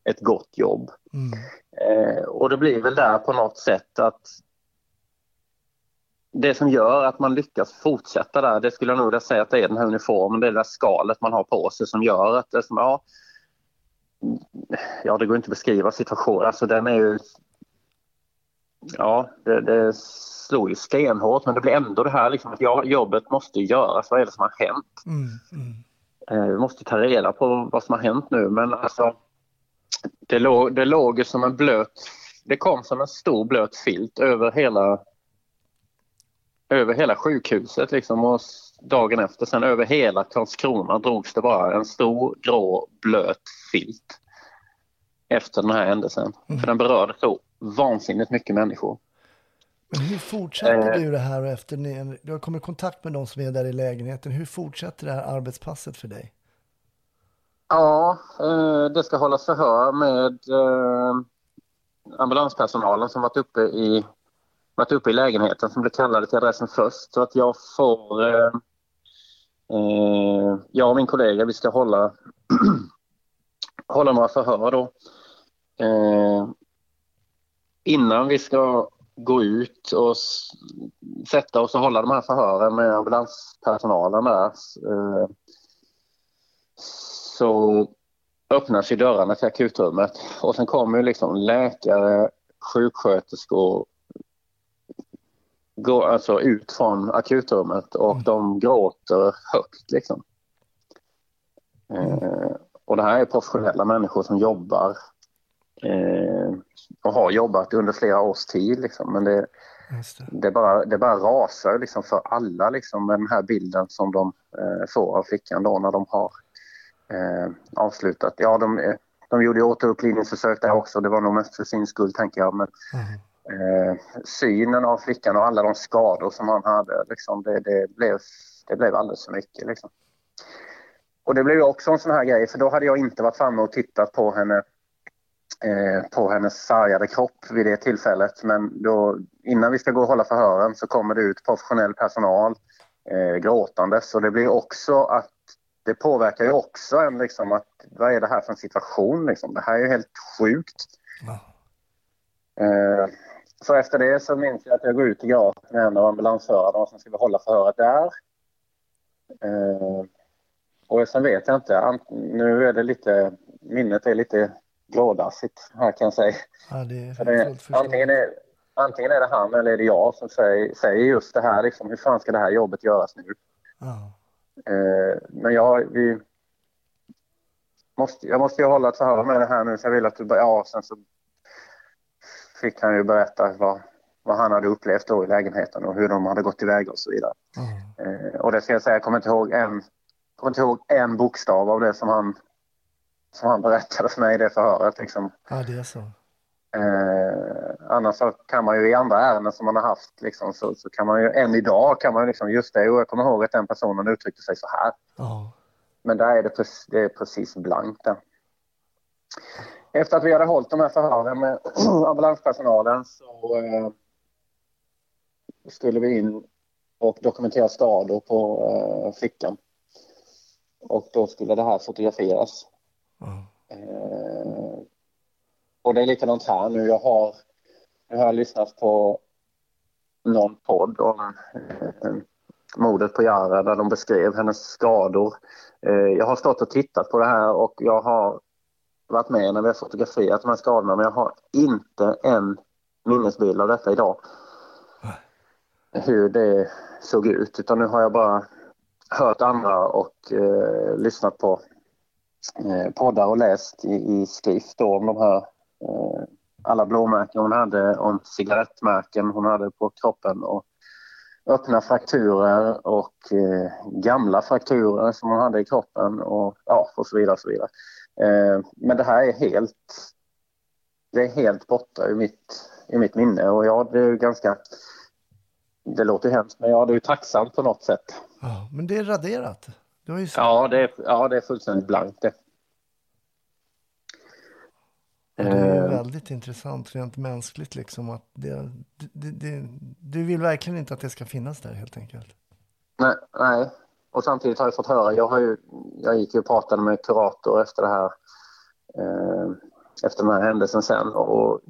ett gott jobb. Mm. Eh, och det blir väl där på något sätt att det som gör att man lyckas fortsätta där, det skulle jag nog säga att det är den här uniformen, det är det där skalet man har på sig som gör att det som, ja, ja det går inte att beskriva situationen, alltså den är ju ja, det, det slog ju stenhårt men det blir ändå det här liksom att ja, jobbet måste göras. Vad är det som har hänt? Mm, mm. Eh, vi måste ta reda på vad som har hänt nu men alltså det låg, det låg som en blöt, det kom som en stor blöt filt över hela över hela sjukhuset liksom och dagen efter sen över hela Karlskrona drogs det bara en stor grå blöt filt efter den här händelsen. För den berörde så vansinnigt mycket människor. Men hur fortsätter Eh. du det här efter ni, du har kommit i kontakt med de som är där i lägenheten. Hur fortsätter det här arbetspasset för dig? Ja, eh, det ska hållas förhör med eh, ambulanspersonalen som varit uppe i varit uppe i lägenheten som blev kallade till adressen först. Så att jag får... Eh, eh, jag och min kollega, vi ska hålla, hålla några förhör då. Eh, innan vi ska gå ut och sätta oss och hålla de här förhören med ambulanspersonalen där eh, så öppnas ju dörrarna till akutrummet och sen kommer ju liksom läkare, sjuksköterskor går alltså ut från akutrummet och de gråter högt liksom. Eh, och det här är professionella människor som jobbar eh, och har jobbat under flera års tid liksom. Men det, det. det bara, det bara rasar liksom för alla liksom med den här bilden som de eh, får av flickan då när de har eh, avslutat. Ja, de, eh, de gjorde ju återupplivningsförsök där också. Det var nog mest för sin skull tänker jag. Men Mm. eh, synen av flickan och alla de skador som han hade, liksom, det, det, blev, det blev alldeles för mycket. Liksom. Och det blev också en sån här grej, för då hade jag inte varit framme och tittat på henne eh, på hennes sargade kropp vid det tillfället. Men då, innan vi ska gå och hålla förhören så kommer det ut professionell personal eh, gråtandes. Och det blir också att det påverkar ju också en liksom att vad är det här för en situation liksom? Det här är ju helt sjukt. Ja. Eh, så efter det så minns jag att jag går ut i garaget med en av ambulansförarna och sen ska vi hålla förhöret där. Eh, och sen vet jag inte, nu är det lite, minnet är lite grådassigt här kan jag säga. Ja, det det, antingen, är, antingen är det han eller är det jag som säger, säger just det här, liksom, hur fan ska det här jobbet göras nu? Ja. Eh, men jag, vi måste, jag måste ju hålla ett förhör med det här nu så jag vill att du ja sen så fick han ju berätta vad, vad han hade upplevt då i lägenheten och hur de hade gått tillväga och så vidare. Ja. Eh, och det ska jag säga, jag kommer inte ihåg en, kommer inte ihåg en bokstav av det som han, som han berättade för mig i det förhöret. Liksom. ja, det är så. Eh, annars så kan man ju i andra ärenden som man har haft liksom, så, så kan man ju än idag kan man ju liksom just det och jag kommer ihåg att den personen uttryckte sig så här. Ja. Men där är det, precis, det är precis blankt där. Efter att vi hade hållit de här förhören med ambulanspersonalen så eh, skulle vi in och dokumentera skador på eh, flickan. Och då skulle det här fotograferas. Eh, och det är likadant här nu. Jag har, nu har jag lyssnat på någon podd om eh, mordet på Jara där de beskrev hennes skador. Eh, jag har stått och tittat på det här och jag har varit med när vi har fotograferat de här skadorna men jag har inte en minnesbild av detta idag. Hur det såg ut utan nu har jag bara hört andra och eh, lyssnat på eh, poddar och läst i, i skrift då om de här eh, alla blåmärken hon hade, om cigarettmärken hon hade på kroppen och öppna frakturer och eh, gamla frakturer som hon hade i kroppen och, ja, och så vidare. Och så vidare. Eh, men det här är helt, det är helt borta i mitt, i mitt minne och ja, det är ju ganska, det låter hemskt men ja, det är ju tacksamt på något sätt. ja. Men det är raderat. Sagt Ja, det är, ja, det är fullständigt blankt det. det är Eh, väldigt intressant rent mänskligt liksom att det, det, det, du vill verkligen inte att det ska finnas där helt enkelt. Nej, nej. Och samtidigt har jag fått höra, jag, har ju, jag gick ju och pratade med kurator efter det här, eh, efter den här händelsen sen och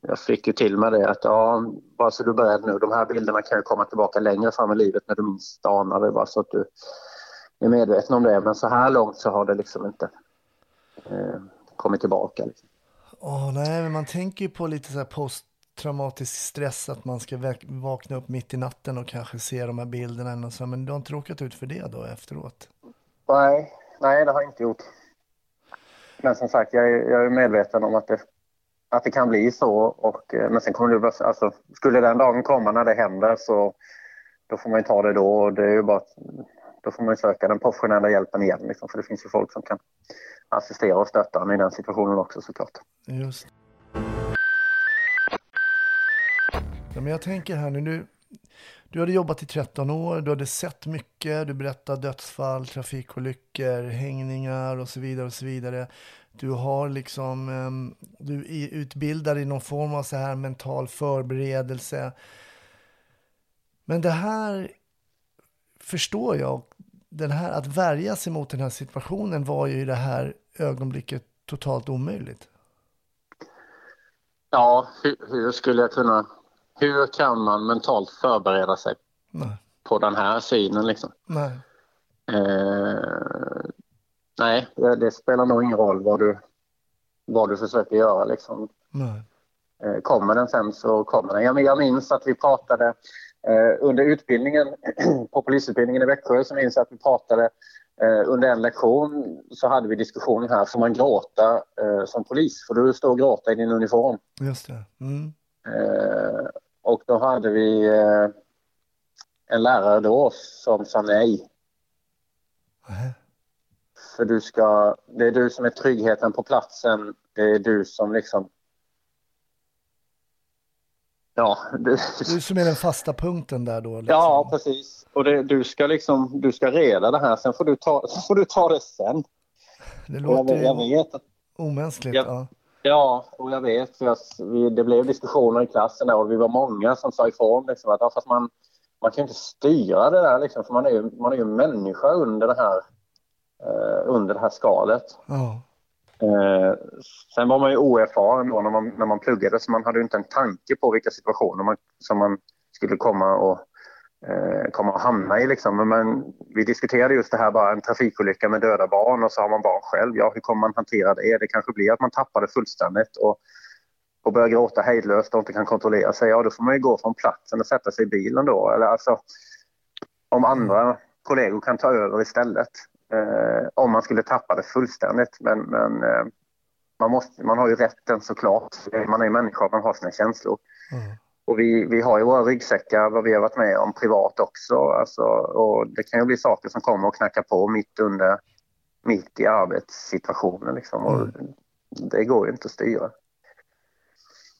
jag fick ju till med det att ja, bara så du är beredd nu, de här bilderna kan ju komma tillbaka längre fram i livet när du minst anar det, bara så att du är medveten om det. Men så här långt så har det liksom inte eh, kommit tillbaka. Liksom. Åh, nej, men man tänker ju på lite så här traumatisk stress att man ska vakna upp mitt i natten och kanske se de här bilderna. något sånt. Men du har inte råkat ut för det då efteråt? Nej, nej det har jag inte gjort. Men som sagt, jag är, jag är medveten om att det, att det kan bli så. Och, eh, men sen kommer det, bara- alltså, skulle den dagen komma när det händer så då får man ju ta det då. Och det är ju bara, att- då får man ju söka den professionella hjälpen igen. Liksom, för det finns ju folk som kan assistera och stötta en i den situationen också såklart. Just. Ja, men jag tänker här nu, du, du hade jobbat i 13 år, du hade sett mycket, du berättar dödsfall, trafikolyckor, hängningar och så vidare och så vidare. Du har liksom, ehm, du är utbildad i någon form av så här mental förberedelse. Men det här förstår jag, den här, att värja sig mot den här situationen var ju i det här ögonblicket totalt omöjligt. Ja, hur, hur skulle jag kunna... Hur kan man mentalt förbereda sig Nej. på den här synen liksom? Nej. Eh, nej, det, spelar nog ingen roll vad du, vad du försöker göra. Liksom. Nej. Eh, kommer den sen så kommer den. Jag, jag minns att vi pratade under utbildningen på polisutbildningen i Växjö så minns jag att vi pratade eh, under en lektion så hade vi diskussion här, får man gråta eh, som polis? Får du stå och gråta i din uniform? Just det. Mm. Eh, och då hade vi eh, en lärare då som sa nej. Nej. För du ska, det är du som är tryggheten på platsen. Det är du som liksom... Ja, du, Du som är den fasta punkten där då. Liksom. ja precis. Och det, du ska liksom, du ska reda det här. Sen får du ta, får du ta det sen. Det Och jag, låter jag ju vet att omänskligt. Ja. Ja. Ja, och jag vet för det blev diskussioner i klassen och vi var många som sa ifrån liksom, att ja, fast man, man kan inte styra det där liksom, för man är ju, man är ju människa under det här, eh, under det här skalet. Ja. Eh, sen var man ju oerfaren då när man, när man pluggade så man hade ju inte en tanke på vilka situationer man, som man skulle komma och, eh, komma och hamna i. Liksom. Men, men vi diskuterade just det här bara en trafikolycka med döda barn och så har man barn själv. Ja, hur kommer man hantera det? Eh, det kanske blir att man tappar det fullständigt och, och börjar gråta hejdlöst och inte kan kontrollera sig. Ja, då får man ju gå från platsen och sätta sig i bilen då. Eller alltså, om andra kollegor kan ta över istället. Eh, om man skulle tappa det fullständigt. Men, men eh, man, måste, man har ju rätten såklart. Man är ju människa, man har sina känslor. Mm. Och vi, vi har ju våra ryggsäckar, vad vi har varit med om privat också. Alltså, och det kan ju bli saker som kommer och knackar på mitt under mitt i arbetssituationen. Liksom. Och Det går ju inte att styra.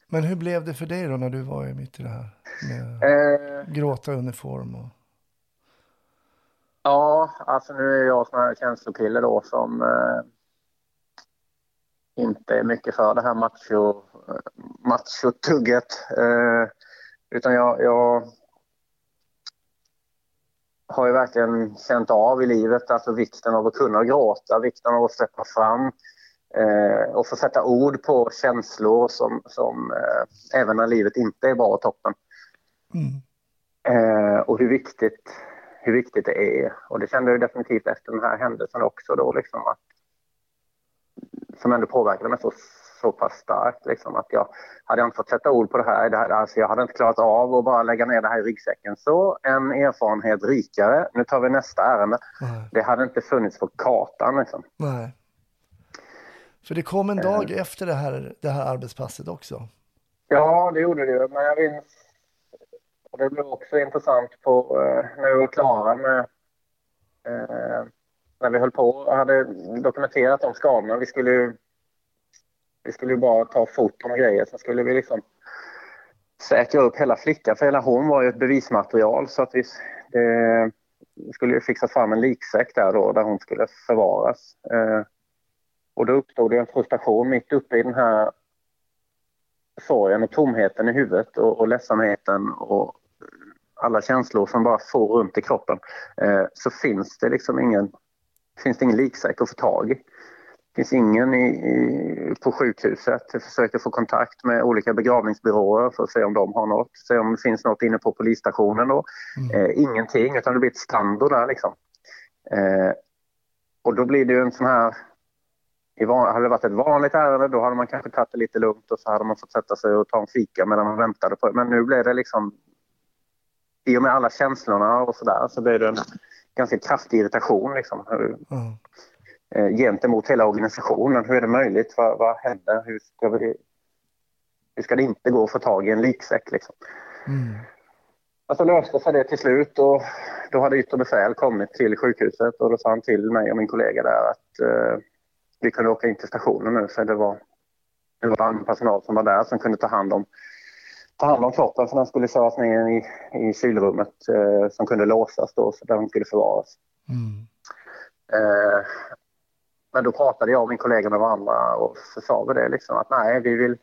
Men hur blev det för dig då när du var mitt i det här? Med Eh, gråta uniform och... Ja, alltså nu är jag sån här känslokille då som eh, inte är mycket för det här macho, machotugget. Eh, utan jag, jag har ju verkligen känt av i livet alltså vikten av att kunna gråta, vikten av att släppa fram eh, och få sätta ord på känslor som, som eh, även när livet inte är bra och toppen. Mm. Eh, och hur viktigt, hur viktigt det är. Och det kände jag definitivt efter den här händelsen också då liksom att som ändå påverkade mig så, så pass starkt liksom att jag hade inte fått sätta ord på det här, det här alltså jag hade inte klarat av att bara lägga ner det här i ryggsäcken. Så en erfarenhet rikare. Nu tar vi nästa ärende. Nej. Det hade inte funnits på kartan liksom. Nej. För det kom en dag efter det här, det här arbetspasset också. Ja, det gjorde det. Men jag minns... Och det blir också intressant på, eh, när vi var klara med... Eh, när vi höll på och hade dokumenterat de skadorna. Vi skulle ju... Vi skulle ju bara ta foton och grejer. Sen skulle vi liksom säkra upp hela flickan. För hela hon var ju ett bevismaterial. Så att vi... Det, vi skulle ju fixa fram en liksäck där då, där hon skulle förvaras. Eh, och då uppstod det en frustration mitt uppe i den här sorgen och tomheten i huvudet och, och ledsamheten och alla känslor som bara får runt i kroppen eh, så finns det liksom ingen, finns det ingen liksäck att få tag i. Det finns ingen i, i, på sjukhuset. Jag försökte få kontakt med olika begravningsbyråer för att se om de har något. Se om det finns något inne på polisstationen. Då. Eh, ingenting, utan det blir ett stando där liksom. Eh, och då blir det ju en sån här i van, hade det varit ett vanligt ärende då hade man kanske tagit det lite lugnt och så hade man fått sätta sig och ta en fika medan man väntade på det. Men nu blev det liksom, i och med alla känslorna och sådär så blev det en ganska kraftig irritation liksom. Hur, Ja. eh, gentemot hela organisationen. Hur är det möjligt? Vad, vad händer? Hur ska, vi, hur ska det inte gå att få tag i en liksäck? Liksom? Mm. Och så löste sig det till slut och då hade yttre befäl kommit till sjukhuset och då sa han till mig och min kollega där att eh, vi kunde åka in till stationen nu för det var, det var annan personal som var där som kunde ta hand om ta hand om kroppen för den skulle köras ner i, i kylrummet eh, som kunde låsas då så den skulle förvaras. Mm. Eh, men då pratade jag och min kollega med varandra och så sa vi det liksom att nej, vi vill,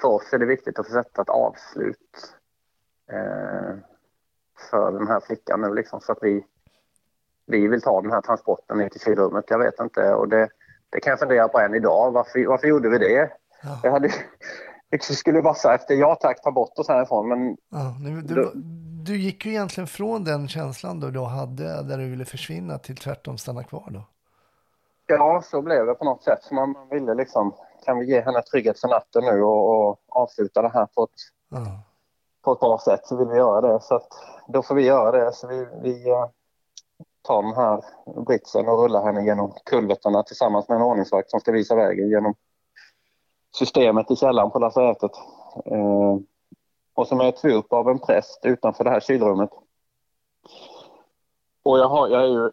för oss är det viktigt att få sätta ett avslut eh, för den här flickan nu liksom så att vi, vi vill ta den här transporten ner till kylrummet. Jag vet inte och det, det kan jag fundera på än idag. Varför, varför gjorde vi det? Ja. Jag hade, jag skulle säga efter ja tack, ta bort oss härifrån men Ja, nu- du, du gick ju egentligen från den känslan då du hade där du ville försvinna till tvärtom stanna kvar då. Ja, så blev det på något sätt. Så man, man ville liksom, kan vi ge henne trygghet för natten nu och, och avsluta det här på ett, Ja. på ett bra sätt så vill vi göra det. Så att, då får vi göra det. Så vi, vi eh, tar den här britsen och rullar henne genom kulvertarna tillsammans med en ordningsvakt som ska visa vägen genom systemet i källaren på lasarettet. Eh, och så möts vi upp av en präst utanför det här kylrummet. Och jag, har, jag är ju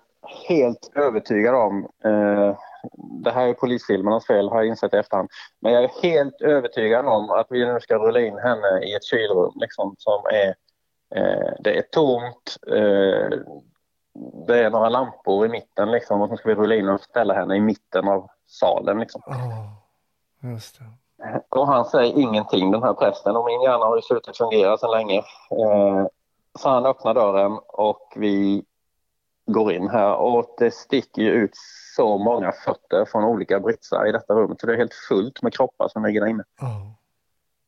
helt övertygad om, eh, det här är polisfilmernas fel har jag insett i efterhand, men jag är helt övertygad om att vi nu ska rulla in henne i ett kylrum liksom, som är, eh, det är tomt, eh, det är några lampor i mitten liksom, och så ska vi rulla in och ställa henne i mitten av salen. Liksom. Oh just det. Och han säger ingenting den här prästen och min hjärna har ju slutat fungera sedan länge. Eh, så han öppnar dörren och vi går in här och det sticker ju ut så många fötter från olika britsar i detta rummet så det är helt fullt med kroppar som ligger där inne. Ja.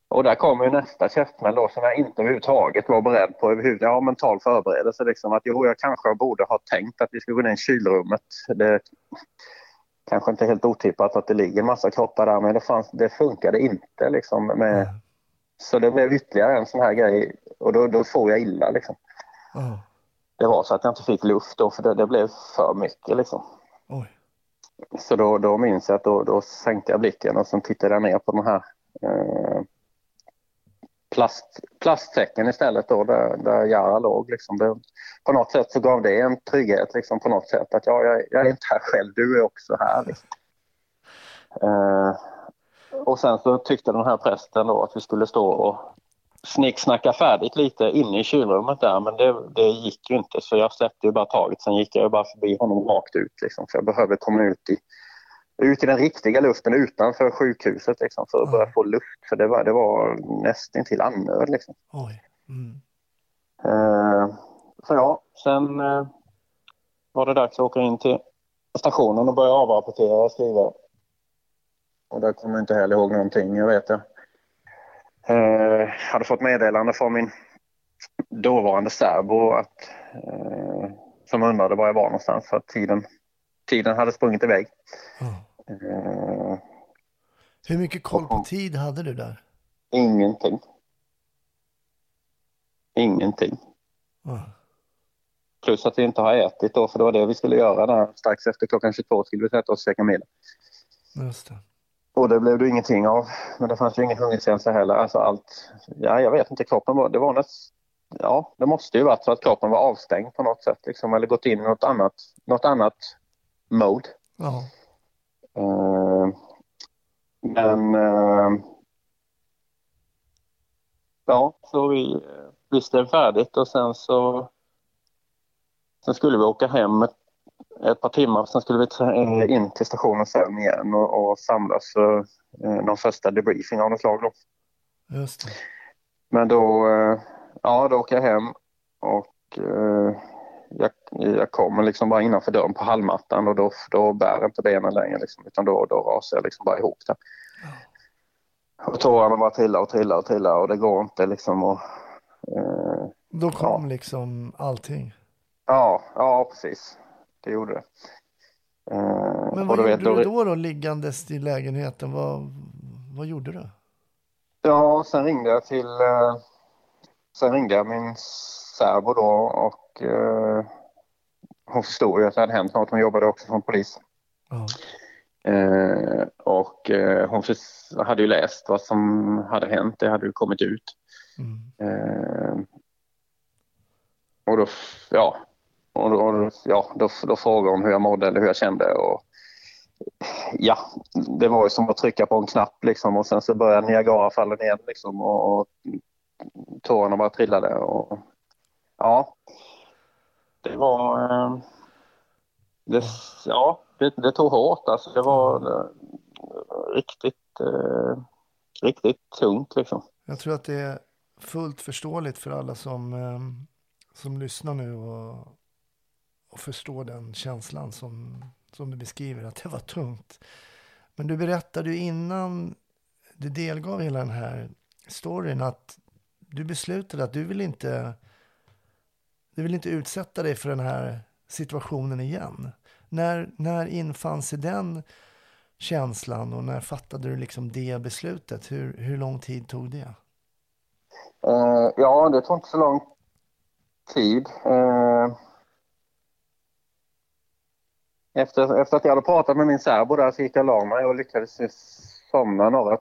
Och där kommer ju nästa käftsmäll då som jag inte överhuvudtaget var beredd på. Jag har mental förberedelse liksom att jo, jag kanske borde ha tänkt att vi skulle gå ner i kylrummet. Det kanske inte helt otippat att det ligger massa kroppar där men det, fanns, det funkade inte liksom. Med, Ja. så det blev ytterligare en sån här grej och då, då får jag illa liksom. Ja. Det var så att jag inte fick luft då för det, det blev för mycket liksom. Oj. Så då, då minns jag att då, då sänkte jag blicken och sen tittade jag ner på den här eh, plast, plastsäcken istället då där, där Jara låg. Liksom. Det, på något sätt så gav det en trygghet liksom, på något sätt att ja, jag, jag är inte här själv, du är också här. Liksom. Eh, och sen så tyckte den här prästen då att vi skulle stå och snicksnacka färdigt lite inne i kylrummet där men det, det gick ju inte så jag släppte ju bara taget. Sen gick jag bara förbi honom rakt ut liksom, för jag behövde komma ut i, ut i den riktiga luften utanför sjukhuset liksom, för att börja få luft. För det var, det var nästan till andnöd liksom. Mm. Eh, så ja, sen eh, var det dags att åka in till stationen och börja avrapportera och skriva. Och där kommer jag inte heller ihåg någonting, jag vet det. Eh, hade fått meddelande från min dåvarande särbo att, som undrade var jag var någonstans för att tiden, tiden hade sprungit iväg. Eh, Hur mycket koll på tid hade du där? ingenting. Ingenting. Ja. Plus att vi inte har ätit då, för det var det vi skulle göra där. Strax efter klockan 22 skulle vi sätta oss och käka middag. Just det. Och det blev det ingenting av. Men det fanns ju ingen hungerkänsla heller. Alltså allt, ja jag vet inte, kroppen var, det var näst, ja det måste ju varit så att kroppen var avstängd på något sätt liksom, eller gått in i något annat, något annat mode. Eh, men eh, ja, så vi visste det färdigt och sen så sen skulle vi åka hem ett, ett par timmar. Sen skulle vi ta- eh, in till stationen sen igen och, och samlas för eh, någon första debriefing av något slag. Då. Men då, ja, då åker jag hem och jag, jag kommer liksom bara innanför dörren på hallmattan och då, då bär inte benen längre liksom, utan då, då rasar jag liksom bara ihop där. Och tårarna bara trillar och trillar och trillar och det går inte liksom och eh, Då kom liksom allting. ja, ja precis. Det gjorde det. Eh, Men vad du gjorde vet, du då, då liggandes i lägenheten? Vad, vad gjorde du? Ja, sen ringde jag till... Eh, sen ringde jag min särbo då och eh, hon förstod ju att det hade hänt något. Hon jobbade också som polis. Ja. Eh, och eh, hon hade ju läst vad som hade hänt. Det hade ju kommit ut. Mm. Eh, och då, ja, och då, och då- ja, då, då frågade hon hur jag mådde eller hur jag kände. Och, ja, det var ju som att trycka på en knapp liksom och sen så började Niagarafallen igen liksom och, och tårarna bara trillade. Och, ja, det var... Eh, det, ja, det, det tog hårt alltså. Det var eh, riktigt, eh, riktigt tungt liksom. Jag tror att det är fullt förståeligt för alla som, eh, som lyssnar nu och, och förstår den känslan som, som du beskriver, att det var tungt. Men du berättade ju innan du delgav hela den här storyn att du beslutade att du vill inte, du vill inte utsätta dig för den här situationen igen. När, när infann sig den känslan och när fattade du liksom det beslutet? Hur, hur lång tid tog det? Uh, ja, det tog inte så lång tid. Uh, efter, efter att jag hade pratat med min särbo där så gick jag och la mig och lyckades somna några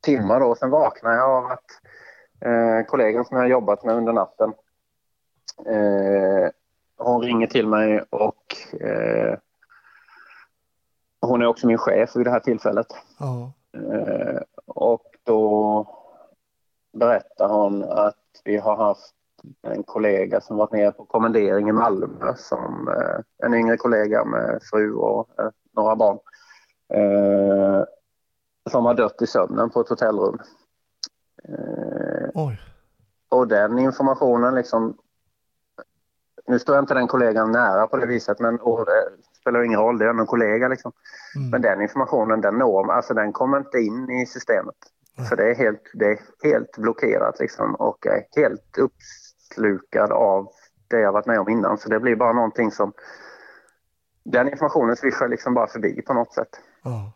timmar då. Sen vaknade jag av att eh, kollegan som jag jobbat med under natten eh, hon ringer till mig och eh, hon är också min chef vid det här tillfället. Ja. Eh, och då berättar hon att vi har haft en kollega som varit nere på kommendering i Malmö som eh, en yngre kollega med fru och eh, några barn. Eh, som har dött i sömnen på ett hotellrum. Oj. och den informationen liksom... Nu står jag inte den kollegan nära på det viset men och det spelar ingen roll, det är ändå en kollega liksom. Mm. Men den informationen, den når, alltså den kommer inte in i systemet. För det är helt, det är helt blockerat liksom och är helt uppslukad av det jag varit med om innan. Så det blir bara någonting som... Den informationen svischar liksom bara förbi på något sätt. Ja.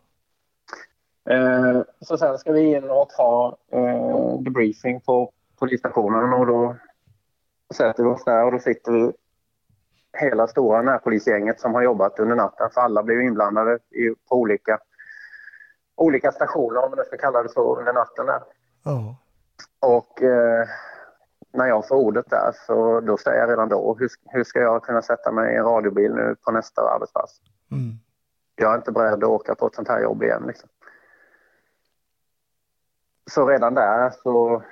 Eh, så sen ska vi in och ha eh, debriefing på polisstationen och då sätter vi oss där och då sitter vi hela stora närpolisgänget som har jobbat under natten för alla blev inblandade i, på olika, olika stationer om man ska kalla det så under natten där. Ja. Och eh, när jag får ordet där så då säger jag redan då hur, hur ska jag kunna sätta mig i en radiobil nu på nästa arbetspass? Mm. jag är inte beredd att åka på ett sånt här jobb igen. Liksom. Så redan där så,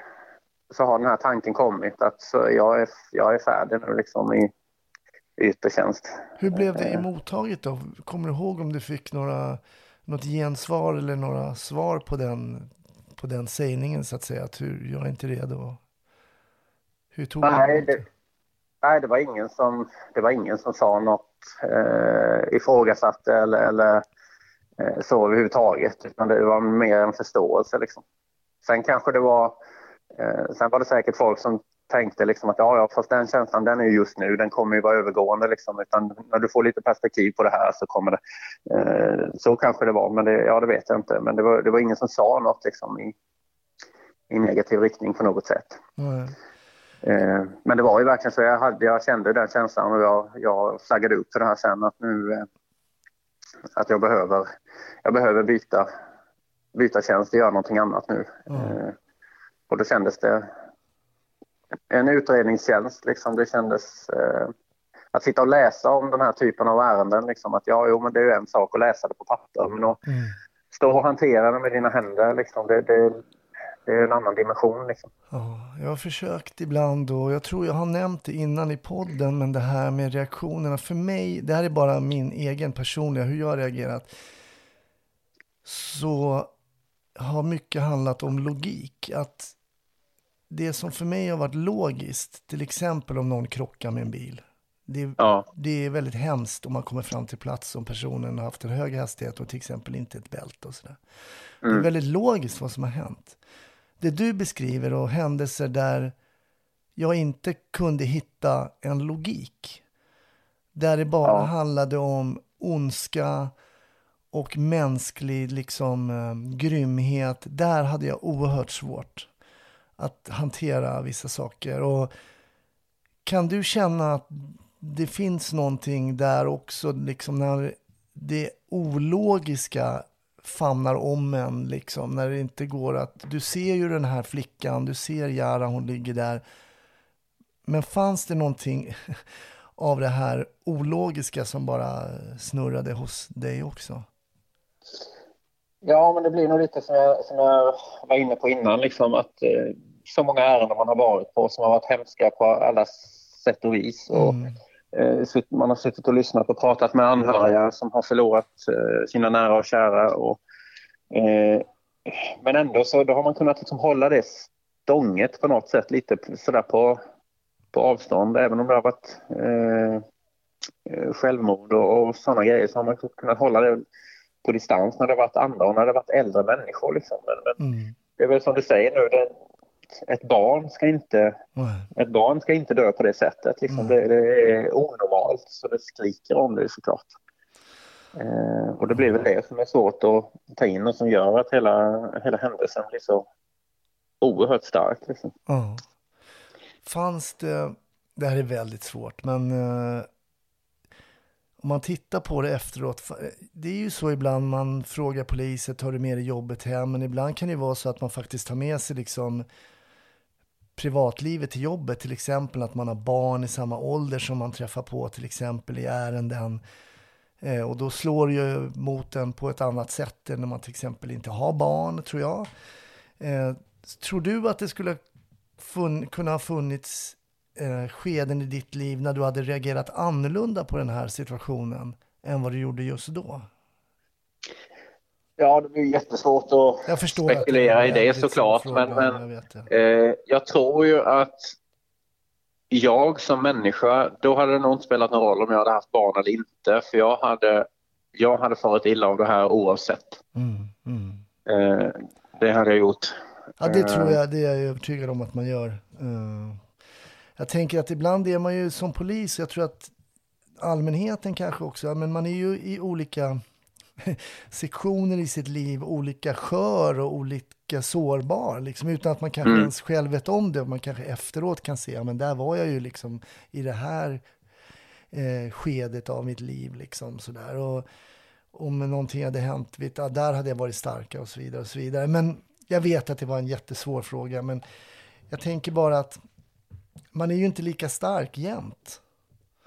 så har den här tanken kommit att jag, är, jag är färdig nu liksom i yttre tjänst. Hur blev det emottaget då? Kommer du ihåg om du fick några, något gensvar eller några svar på den, på den sägningen så att säga? Att hur, jag är inte redo. Hur tog Nej, emot det, nej det, var ingen som, det var ingen som sa något, eh, ifrågasatte eller, eller eh, så överhuvudtaget. Utan det var mer en förståelse. Liksom. Sen kanske det var, eh, sen var det säkert folk som tänkte liksom att ja, ja, fast den känslan den är ju just nu, den kommer ju vara övergående liksom. Utan när du får lite perspektiv på det här så kommer det, eh, så kanske det var, men det, ja det vet jag inte. Men det var, det var ingen som sa något liksom i, i negativ riktning på något sätt. Nej. Eh, men det var ju verkligen så, jag, hade, jag kände den känslan och jag, jag flaggade upp för det här sen att nu eh, att jag behöver, jag behöver byta, byta tjänst och göra någonting annat nu. Mm. Eh, och då kändes det en utredningstjänst liksom, det kändes eh, att sitta och läsa om den här typen av ärenden liksom att ja, jo men det är ju en sak att läsa det på papper men att Mm. stå och hantera det med dina händer liksom, det, det, det är en annan dimension liksom. Ja, jag har försökt ibland och jag tror jag har nämnt det innan i podden, men det här med reaktionerna för mig, det här är bara min egen personliga, hur jag har reagerat. Så har mycket handlat om logik. Att det som för mig har varit logiskt, till exempel om någon krockar med en bil. Det, Ja. det är väldigt hemskt om man kommer fram till plats om personen har haft en hög hastighet och till exempel inte ett bälte och sådär. Det är väldigt logiskt vad som har hänt. Det du beskriver och händelser där jag inte kunde hitta en logik. Där det bara Ja. handlade om ondska och mänsklig liksom, eh, grymhet, där hade jag oerhört svårt att hantera vissa saker. Och kan du känna att det finns någonting där också, liksom när det ologiska famnar om en, liksom, när det inte går att... Du ser ju den här flickan, du ser Jara, hon ligger där. Men fanns det någonting av det här ologiska som bara snurrade hos dig också? Ja, men det blir nog lite som jag, som jag var inne på innan, liksom att eh, så många ärenden man har varit på som har varit hemska på alla sätt och vis. Och, Mm. eh, man har suttit och lyssnat och pratat med anhöriga som har förlorat eh, sina nära och kära. Och, eh, men ändå så då har man kunnat liksom hålla det stånget på något sätt lite sådär på, på avstånd. Även om det har varit eh, eh, självmord och, och sådana grejer så har man kunnat hålla det på distans när det har varit andra och när det har varit äldre människor. Liksom. Men, men Mm. det är väl som du säger nu, det, ett barn ska inte ett barn ska inte dö på det sättet. Liksom. Det, det är onormalt, så det skriker om det såklart. Eh, och det blir väl det som är svårt att ta in och som gör att hela, hela händelsen blir så oerhört stark. Liksom. Ja. Fanns det, det här är väldigt svårt, men eh, om man tittar på det efteråt, det är ju så ibland man frågar polisen, tar du med dig jobbet hem? Men ibland kan det vara så att man faktiskt tar med sig liksom privatlivet till jobbet, till exempel att man har barn i samma ålder som man träffar på till exempel i ärenden. Eh, och då slår det ju mot en på ett annat sätt än när man till exempel inte har barn, tror jag. Eh, tror du att det skulle fun- kunna ha funnits eh, skeden i ditt liv när du hade reagerat annorlunda på den här situationen än vad du gjorde just då? Ja, det blir jättesvårt att spekulera är i det väldigt såklart. Men, men jag det. Eh, jag tror ju att jag som människa, då hade det nog inte spelat någon roll om jag hade haft barn eller inte. För jag hade, jag hade farit illa av det här oavsett. Mm, mm. Eh, det hade jag gjort. Ja, det Eh, tror jag, det är jag övertygad om att man gör. Eh, jag tänker att ibland är man ju som polis, jag tror att allmänheten kanske också, men man är ju i olika sektioner i sitt liv, olika skör och olika sårbar, liksom, utan att man kanske Mm. ens själv vet om det. och Man kanske efteråt kan se, ja men där var jag ju liksom i det här eh, skedet av mitt liv. Liksom, sådär. Och om någonting hade hänt, vet, ja, där hade jag varit starkare och så vidare. och så vidare. Men jag vet att det var en jättesvår fråga, men jag tänker bara att man är ju inte lika stark jämt.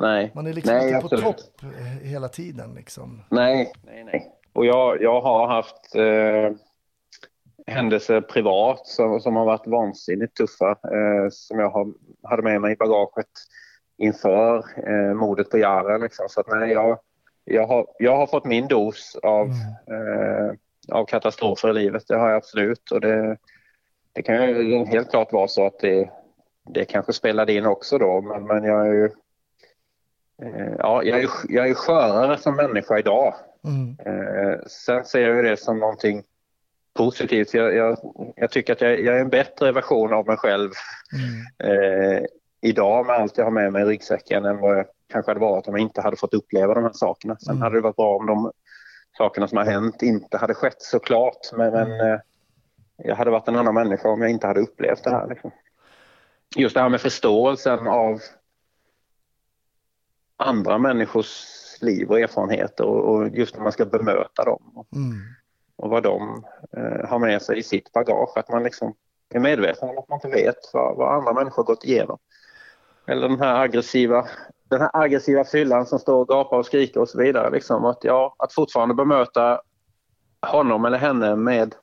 Nej, Man är liksom nej, inte på absolut. topp eh, hela tiden. Liksom. Nej, nej, nej. Och jag, jag har haft eh, händelser privat som, som har varit vansinnigt tuffa eh, som jag har, hade med mig i bagaget inför eh, mordet på Jara. Liksom. Så att, nej, jag, jag, har, jag har fått min dos av, eh, av katastrofer i livet, det har jag absolut. Och det, det kan ju helt klart vara så att det, det kanske spelade in också då, men, men jag är ju Ja, jag är, jag är skörare som människa idag. Mm. Eh, sen ser jag det som någonting positivt. Jag, jag, jag tycker att jag, jag är en bättre version av mig själv Mm. eh, idag med allt jag har med mig i ryggsäcken än vad jag kanske hade varit om jag inte hade fått uppleva de här sakerna. Sen Mm. hade det varit bra om de sakerna som har hänt inte hade skett såklart. Men, men eh, jag hade varit en annan människa om jag inte hade upplevt det här. Liksom. Just det här med förståelsen av andra människors liv och erfarenheter och, och just när man ska bemöta dem och, Mm. och vad de eh, har med sig i sitt bagage. Att man liksom är medveten om att man inte vet vad, vad andra människor gått igenom. Eller den här aggressiva, den här aggressiva fyllan som står och gapar och skriker och så vidare. Liksom att, ja, att fortfarande bemöta honom eller henne med,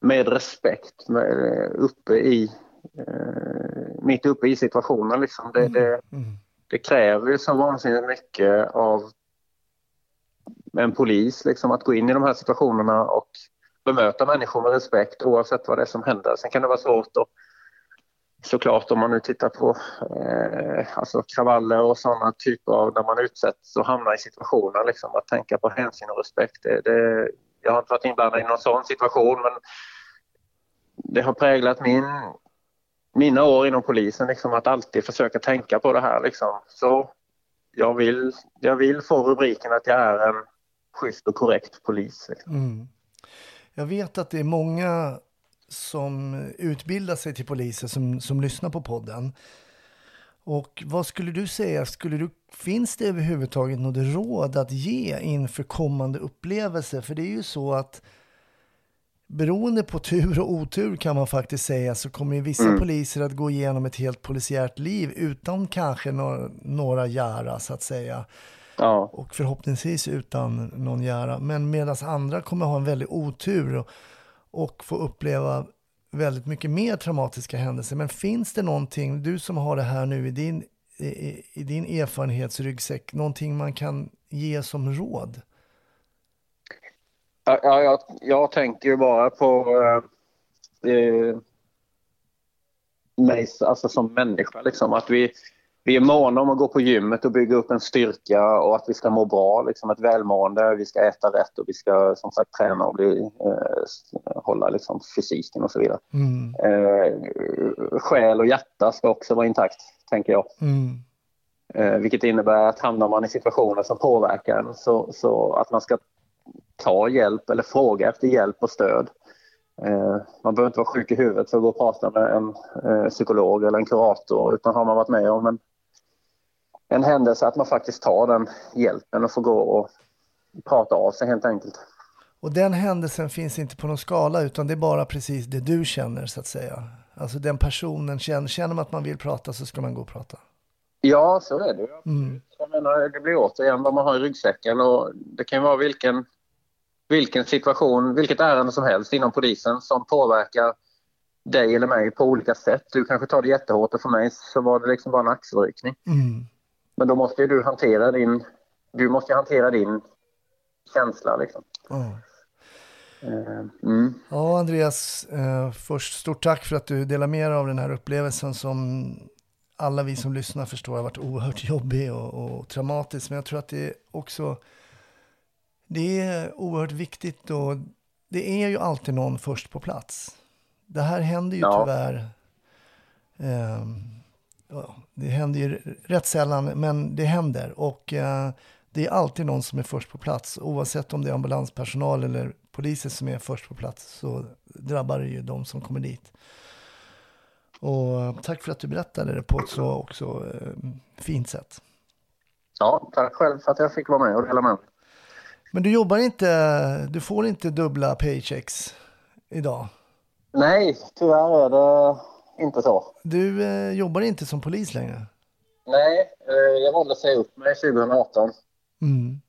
med respekt med, uppe i, eh, mitt uppe i situationen. Liksom. Det, det, Mm det kräver ju så vansinnigt mycket av en polis liksom, att gå in i de här situationerna och bemöta människor med respekt oavsett vad det är som händer. Sen kan det vara svårt att såklart om man nu tittar på eh, alltså kravaller och sådana typer av när man utsätts och hamnar i situationer liksom, att tänka på hänsyn och respekt. Det, det, jag har inte varit inblandad i någon sån situation men det har präglat min, mina år inom polisen liksom, att alltid försöka tänka på det här. Liksom. Så jag, vill, jag vill få rubriken att jag är en schysst och korrekt polis. Liksom. Mm. Jag vet att det är många som utbildar sig till poliser som, som lyssnar på podden. Och vad skulle du säga, skulle du, finns det överhuvudtaget något råd att ge inför kommande upplevelser? För det är ju så att beroende på tur och otur kan man faktiskt säga så kommer ju vissa Mm. poliser att gå igenom ett helt polisiärt liv utan kanske några, några göra så att säga Ja, och förhoppningsvis utan någon göra. Men medan andra kommer ha en väldig otur och, och få uppleva väldigt mycket mer traumatiska händelser. Men finns det någonting, du som har det här nu i din, i, i- i din erfarenhetsryggsäck, någonting man kan ge som råd? Ja jag, jag tänker ju bara på eh, eh, mig alltså som människa. Liksom. Att vi, vi är måna om att gå på gymmet och bygga upp en styrka och att vi ska må bra, liksom ett välmående. Vi ska äta rätt och vi ska som sagt träna och bli, eh, hålla liksom, fysiken och så vidare. Mm, Eh, själ och hjärta ska också vara intakt, tänker jag. mm, Eh, vilket innebär att hamnar man i situationer som påverkar så, så att man ska ta hjälp eller fråga efter hjälp och stöd. Eh, man behöver inte vara sjuk i huvudet för att gå och prata med en eh, psykolog eller en kurator utan har man varit med om en, en händelse att man faktiskt tar den hjälpen och får gå och prata av sig helt enkelt. Och den händelsen finns inte på någon skala utan det är bara precis det du känner så att säga. Alltså den personen, känner, känner man att man vill prata så ska man gå och prata. Ja, så är det. Mm. Jag menar, det blir återigen vad man har i ryggsäcken och det kan vara vilken, vilken situation, vilket ärende som helst inom polisen som påverkar dig eller mig på olika sätt. Du kanske tar det jättehårt och för mig så var det liksom bara en axelryckning. Mm. Men då måste ju du hantera din, du måste ju hantera din känsla liksom. Ja. Eh, Mm. Ja, Andreas, eh, först stort tack för att du delar med dig av den här upplevelsen som alla vi som lyssnar förstår har varit oerhört jobbig och, och traumatisk. Men jag tror att det är också det är oerhört viktigt och det är ju alltid någon först på plats. Det här händer ju Ja. tyvärr. ja, det händer ju rätt sällan, men det händer. Och eh, det är alltid någon som är först på plats. Oavsett om det är ambulanspersonal eller poliser som är först på plats så drabbar det ju de som kommer dit. Och eh, tack för att du berättade det på ett så också eh, fint sätt. Ja, tack själv för att jag fick vara med och dela med mig. Men du jobbar inte, du får inte dubbla paychecks idag. Nej, tyvärr är det inte så. Du eh, jobbar inte som polis längre. Nej, eh, jag valde att säga upp mig 2018. Mm.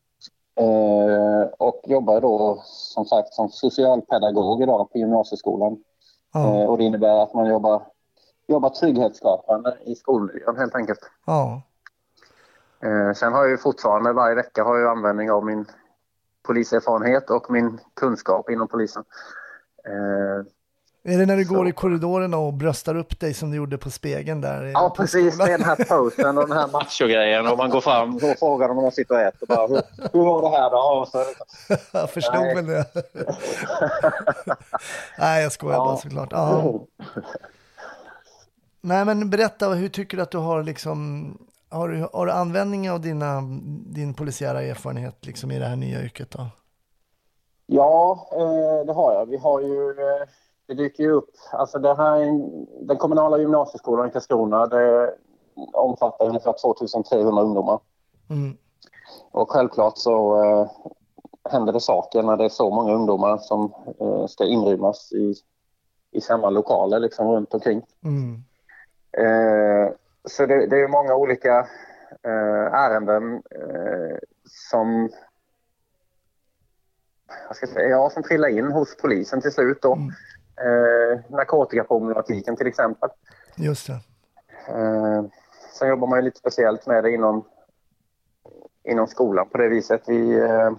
Eh, och jobbar då som sagt som socialpedagog idag på gymnasieskolan. Ja, Eh, och det innebär att man jobbar, jobbar trygghetsskapande i skolmiljön helt enkelt. ja, Eh, sen har jag ju fortfarande varje vecka har jag användning av min poliserfarenhet och min kunskap inom polisen. Eh, Är det när du Så. går i korridorerna och bröstar upp dig som du gjorde på spegeln där? ja, precis. är den här posen och den här machogrejen och man går fram och frågar om de sitter och äter. Bara, hur, hur var det här då? Så, Jag förstod Nej. väl det. Nej, jag skojar bara Ja. såklart. Ja. Nej, men berätta, hur tycker du att du har liksom, har du, har du användning av dina, din polisiära erfarenhet liksom i det här nya yrket då? Ja, eh, det har jag. Vi har ju, eh, det dyker ju upp, alltså det här, är en- den kommunala gymnasieskolan i Karlskrona, det omfattar ungefär 2300 ungdomar. Mm. Och självklart så eh, händer det saker när det är så många ungdomar som ska inrymmas i, i samma lokaler liksom runt omkring. Mm. Eh, så det, det är många olika eh, ärenden eh, som jag ska säga, ja, som trillar in hos polisen till slut. Då. Mm. Eh, narkotikaproblematiken till exempel. Just det. Eh, sen jobbar man ju lite speciellt med det inom, inom skolan på det viset. Vi, eh,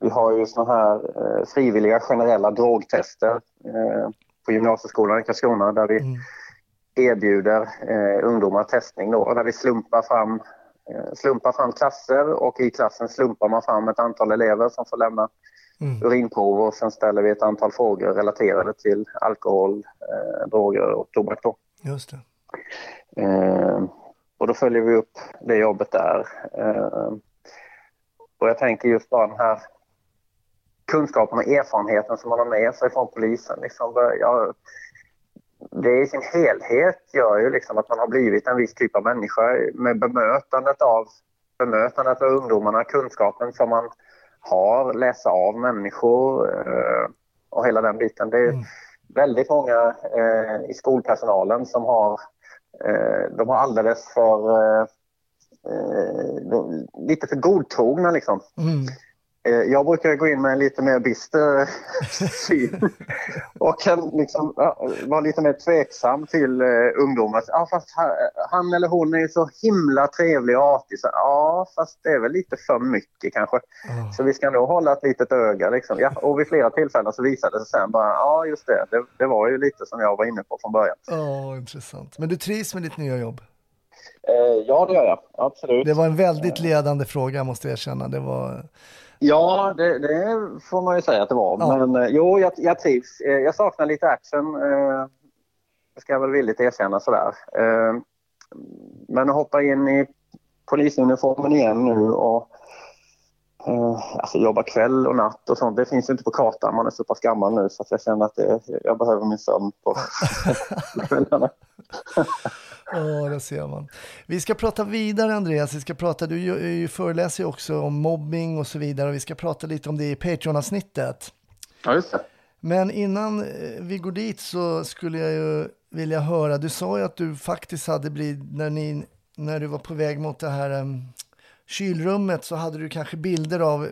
vi har ju såna här eh, frivilliga generella drogtester eh, på gymnasieskolan i Karlskrona där vi Mm. Erbjuder eh, ungdomar testning då, där vi slumpar fram, eh, slumpar fram klasser och i klassen slumpar man fram ett antal elever som får lämna Mm. urinprov och sen ställer vi ett antal frågor relaterade till alkohol, eh, droger och tobak. Då. Just det. Eh, och då följer vi upp det jobbet där. Eh, och jag tänker just bara den här kunskapen och erfarenheten som man har med sig från polisen. Liksom, jag, det i sin helhet gör ju liksom att man har blivit en viss typ av människa med bemötandet av, bemötandet av ungdomarna, kunskapen som man har, läsa av människor eh, och hela den biten. Det är Mm. väldigt många eh, i skolpersonalen som har, eh, de har alldeles för, lite för godtrogna liksom. Mm. Eh, Jag brukar gå in med en lite mer bister syn och kan liksom vara lite mer tveksam till eh, ungdomar. Ja, fast ha- han eller hon är ju så himla trevlig och artig. Så, ja, fast det är väl lite för mycket kanske. Så vi ska nog hålla ett litet öga. Liksom. Ja, och vid flera tillfällen så visade det sig sen bara, ja just det, det, det var ju lite som jag var inne på från början. Ja, intressant. Men du trivs med ditt nya jobb? Eh, ja, det gör jag. Absolut. Det var en väldigt ledande fråga måste jag erkänna. Det var... Ja, det, det får man ju säga att det var. Ja. Men eh, jo, jag, jag trivs. Eh, Jag saknar lite action. eh, Det ska jag väl villigt erkänna sådär. Men att hoppa in i polisuniformen igen nu och alltså jobba kväll och natt och sånt. Det finns ju inte på kartan. Man är så pass gammal nu så jag känner att det, jag behöver min sömn på kvällarna. Ja, det ser man. Vi ska prata vidare Andreas. Vi ska prata, du ju- ju föreläser ju också om mobbing och så vidare och vi ska prata lite om det i Patreon-avsnittet. Ja, just det. Men innan eh, vi går dit så skulle jag ju vilja höra, du sa ju att du faktiskt hade blivit, när, ni, när du var på väg mot det här um, kylrummet så hade du kanske bilder av, eh,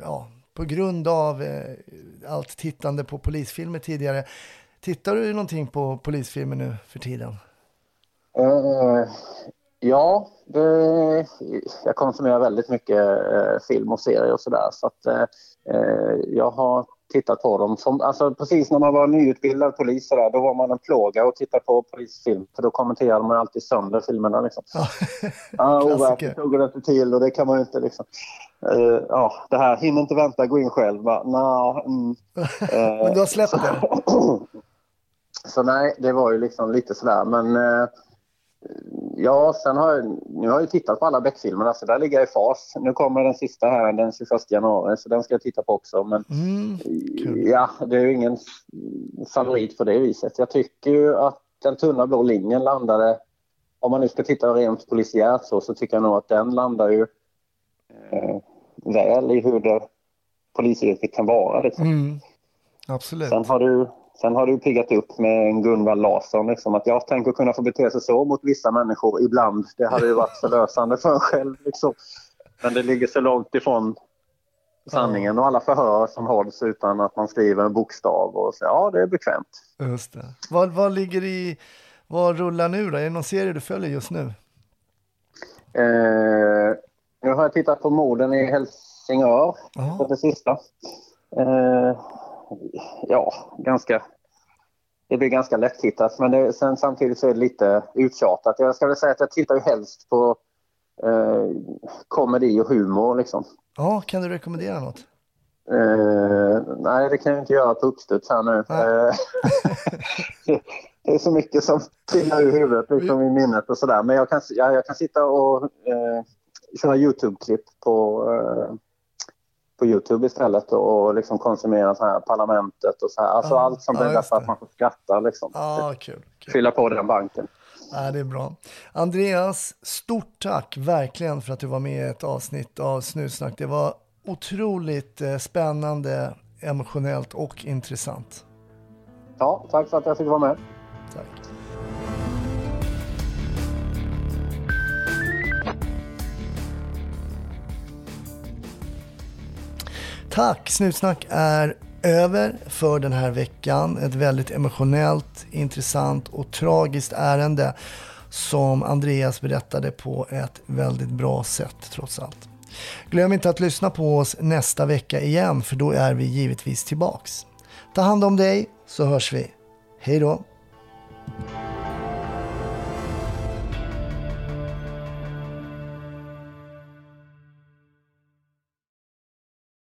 ja, på grund av eh, allt tittande på polisfilmer tidigare. Tittar du någonting på polisfilmer nu för tiden? Eh, ja, det, jag konsumerar väldigt mycket eh, film och serier och sådär. Så att, eh, jag har tittat på dem. Som, alltså, precis när man var nyutbildad polis så där, då var man en plåga och tittade på polisfilm. För då kommenterade man alltid sönder filmerna. Liksom. Ja, Klassiker. overkligt tog det inte till och det kan man ju inte liksom. Eh, ja, det här, hinner inte vänta, gå in själv. Va? Nå, mm. Men du har släppt det? Så nej, det var ju liksom lite sådär. Men eh, ja, sen har jag, nu har jag tittat på alla Beck-filmerna så där ligger jag i fas. Nu kommer den sista här den 21 januari så den ska jag titta på också. Men Mm, kul. ja, det är ju ingen favorit på det viset. Jag tycker ju att den tunna blå linjen landade, om man nu ska titta rent polisiärt så, så tycker jag nog att den landar ju eh, väl i hur det polisyrket kan vara. Liksom. Mm, absolut. Sen har du, sen har du piggat upp med en Gunvald Larsson. Liksom, att jag tänker kunna få bete sig så mot vissa människor ibland. Det hade ju varit förlösande för en själv. Liksom. Men det ligger så långt ifrån sanningen och alla förhör som hålls utan att man skriver en bokstav. Och så, ja, det är bekvämt. Just det. Vad, vad ligger i, vad rullar nu då? Är det någon serie du följer just nu? Eh, nu har jag tittat på morden i Helsingör Ja. på det sista. Eh, ja, ganska... Det blir ganska lättittat men det, sen, samtidigt så är det lite uttjatat. Jag ska väl säga att jag tittar ju helst på eh, komedi och humor liksom. Ja, kan du rekommendera något? Eh, nej, det kan jag inte göra på uppstuds här nu. Eh, det är så mycket som trillar ur huvudet liksom, i minnet och sådär. Men jag kan, jag, jag kan sitta och eh, köra Youtube-klipp på, eh, på Youtube istället och liksom konsumera så här Parlamentet och så här. Alltså Ja, allt som bäddar just för att man får skratta liksom. Ja, kul. kul. Fylla på den banken. Ja, det är bra. Andreas, stort tack verkligen för att du var med i ett avsnitt av Snutsnack. Det var otroligt eh, spännande, emotionellt och intressant. Ja, tack för att jag fick vara med. Tack. Tack! Snutsnack är över för den här veckan. Ett väldigt emotionellt, intressant och tragiskt ärende som Andreas berättade på ett väldigt bra sätt trots allt. Glöm inte att lyssna på oss nästa vecka igen för då är vi givetvis tillbaks. Ta hand om dig så hörs vi. Hej då!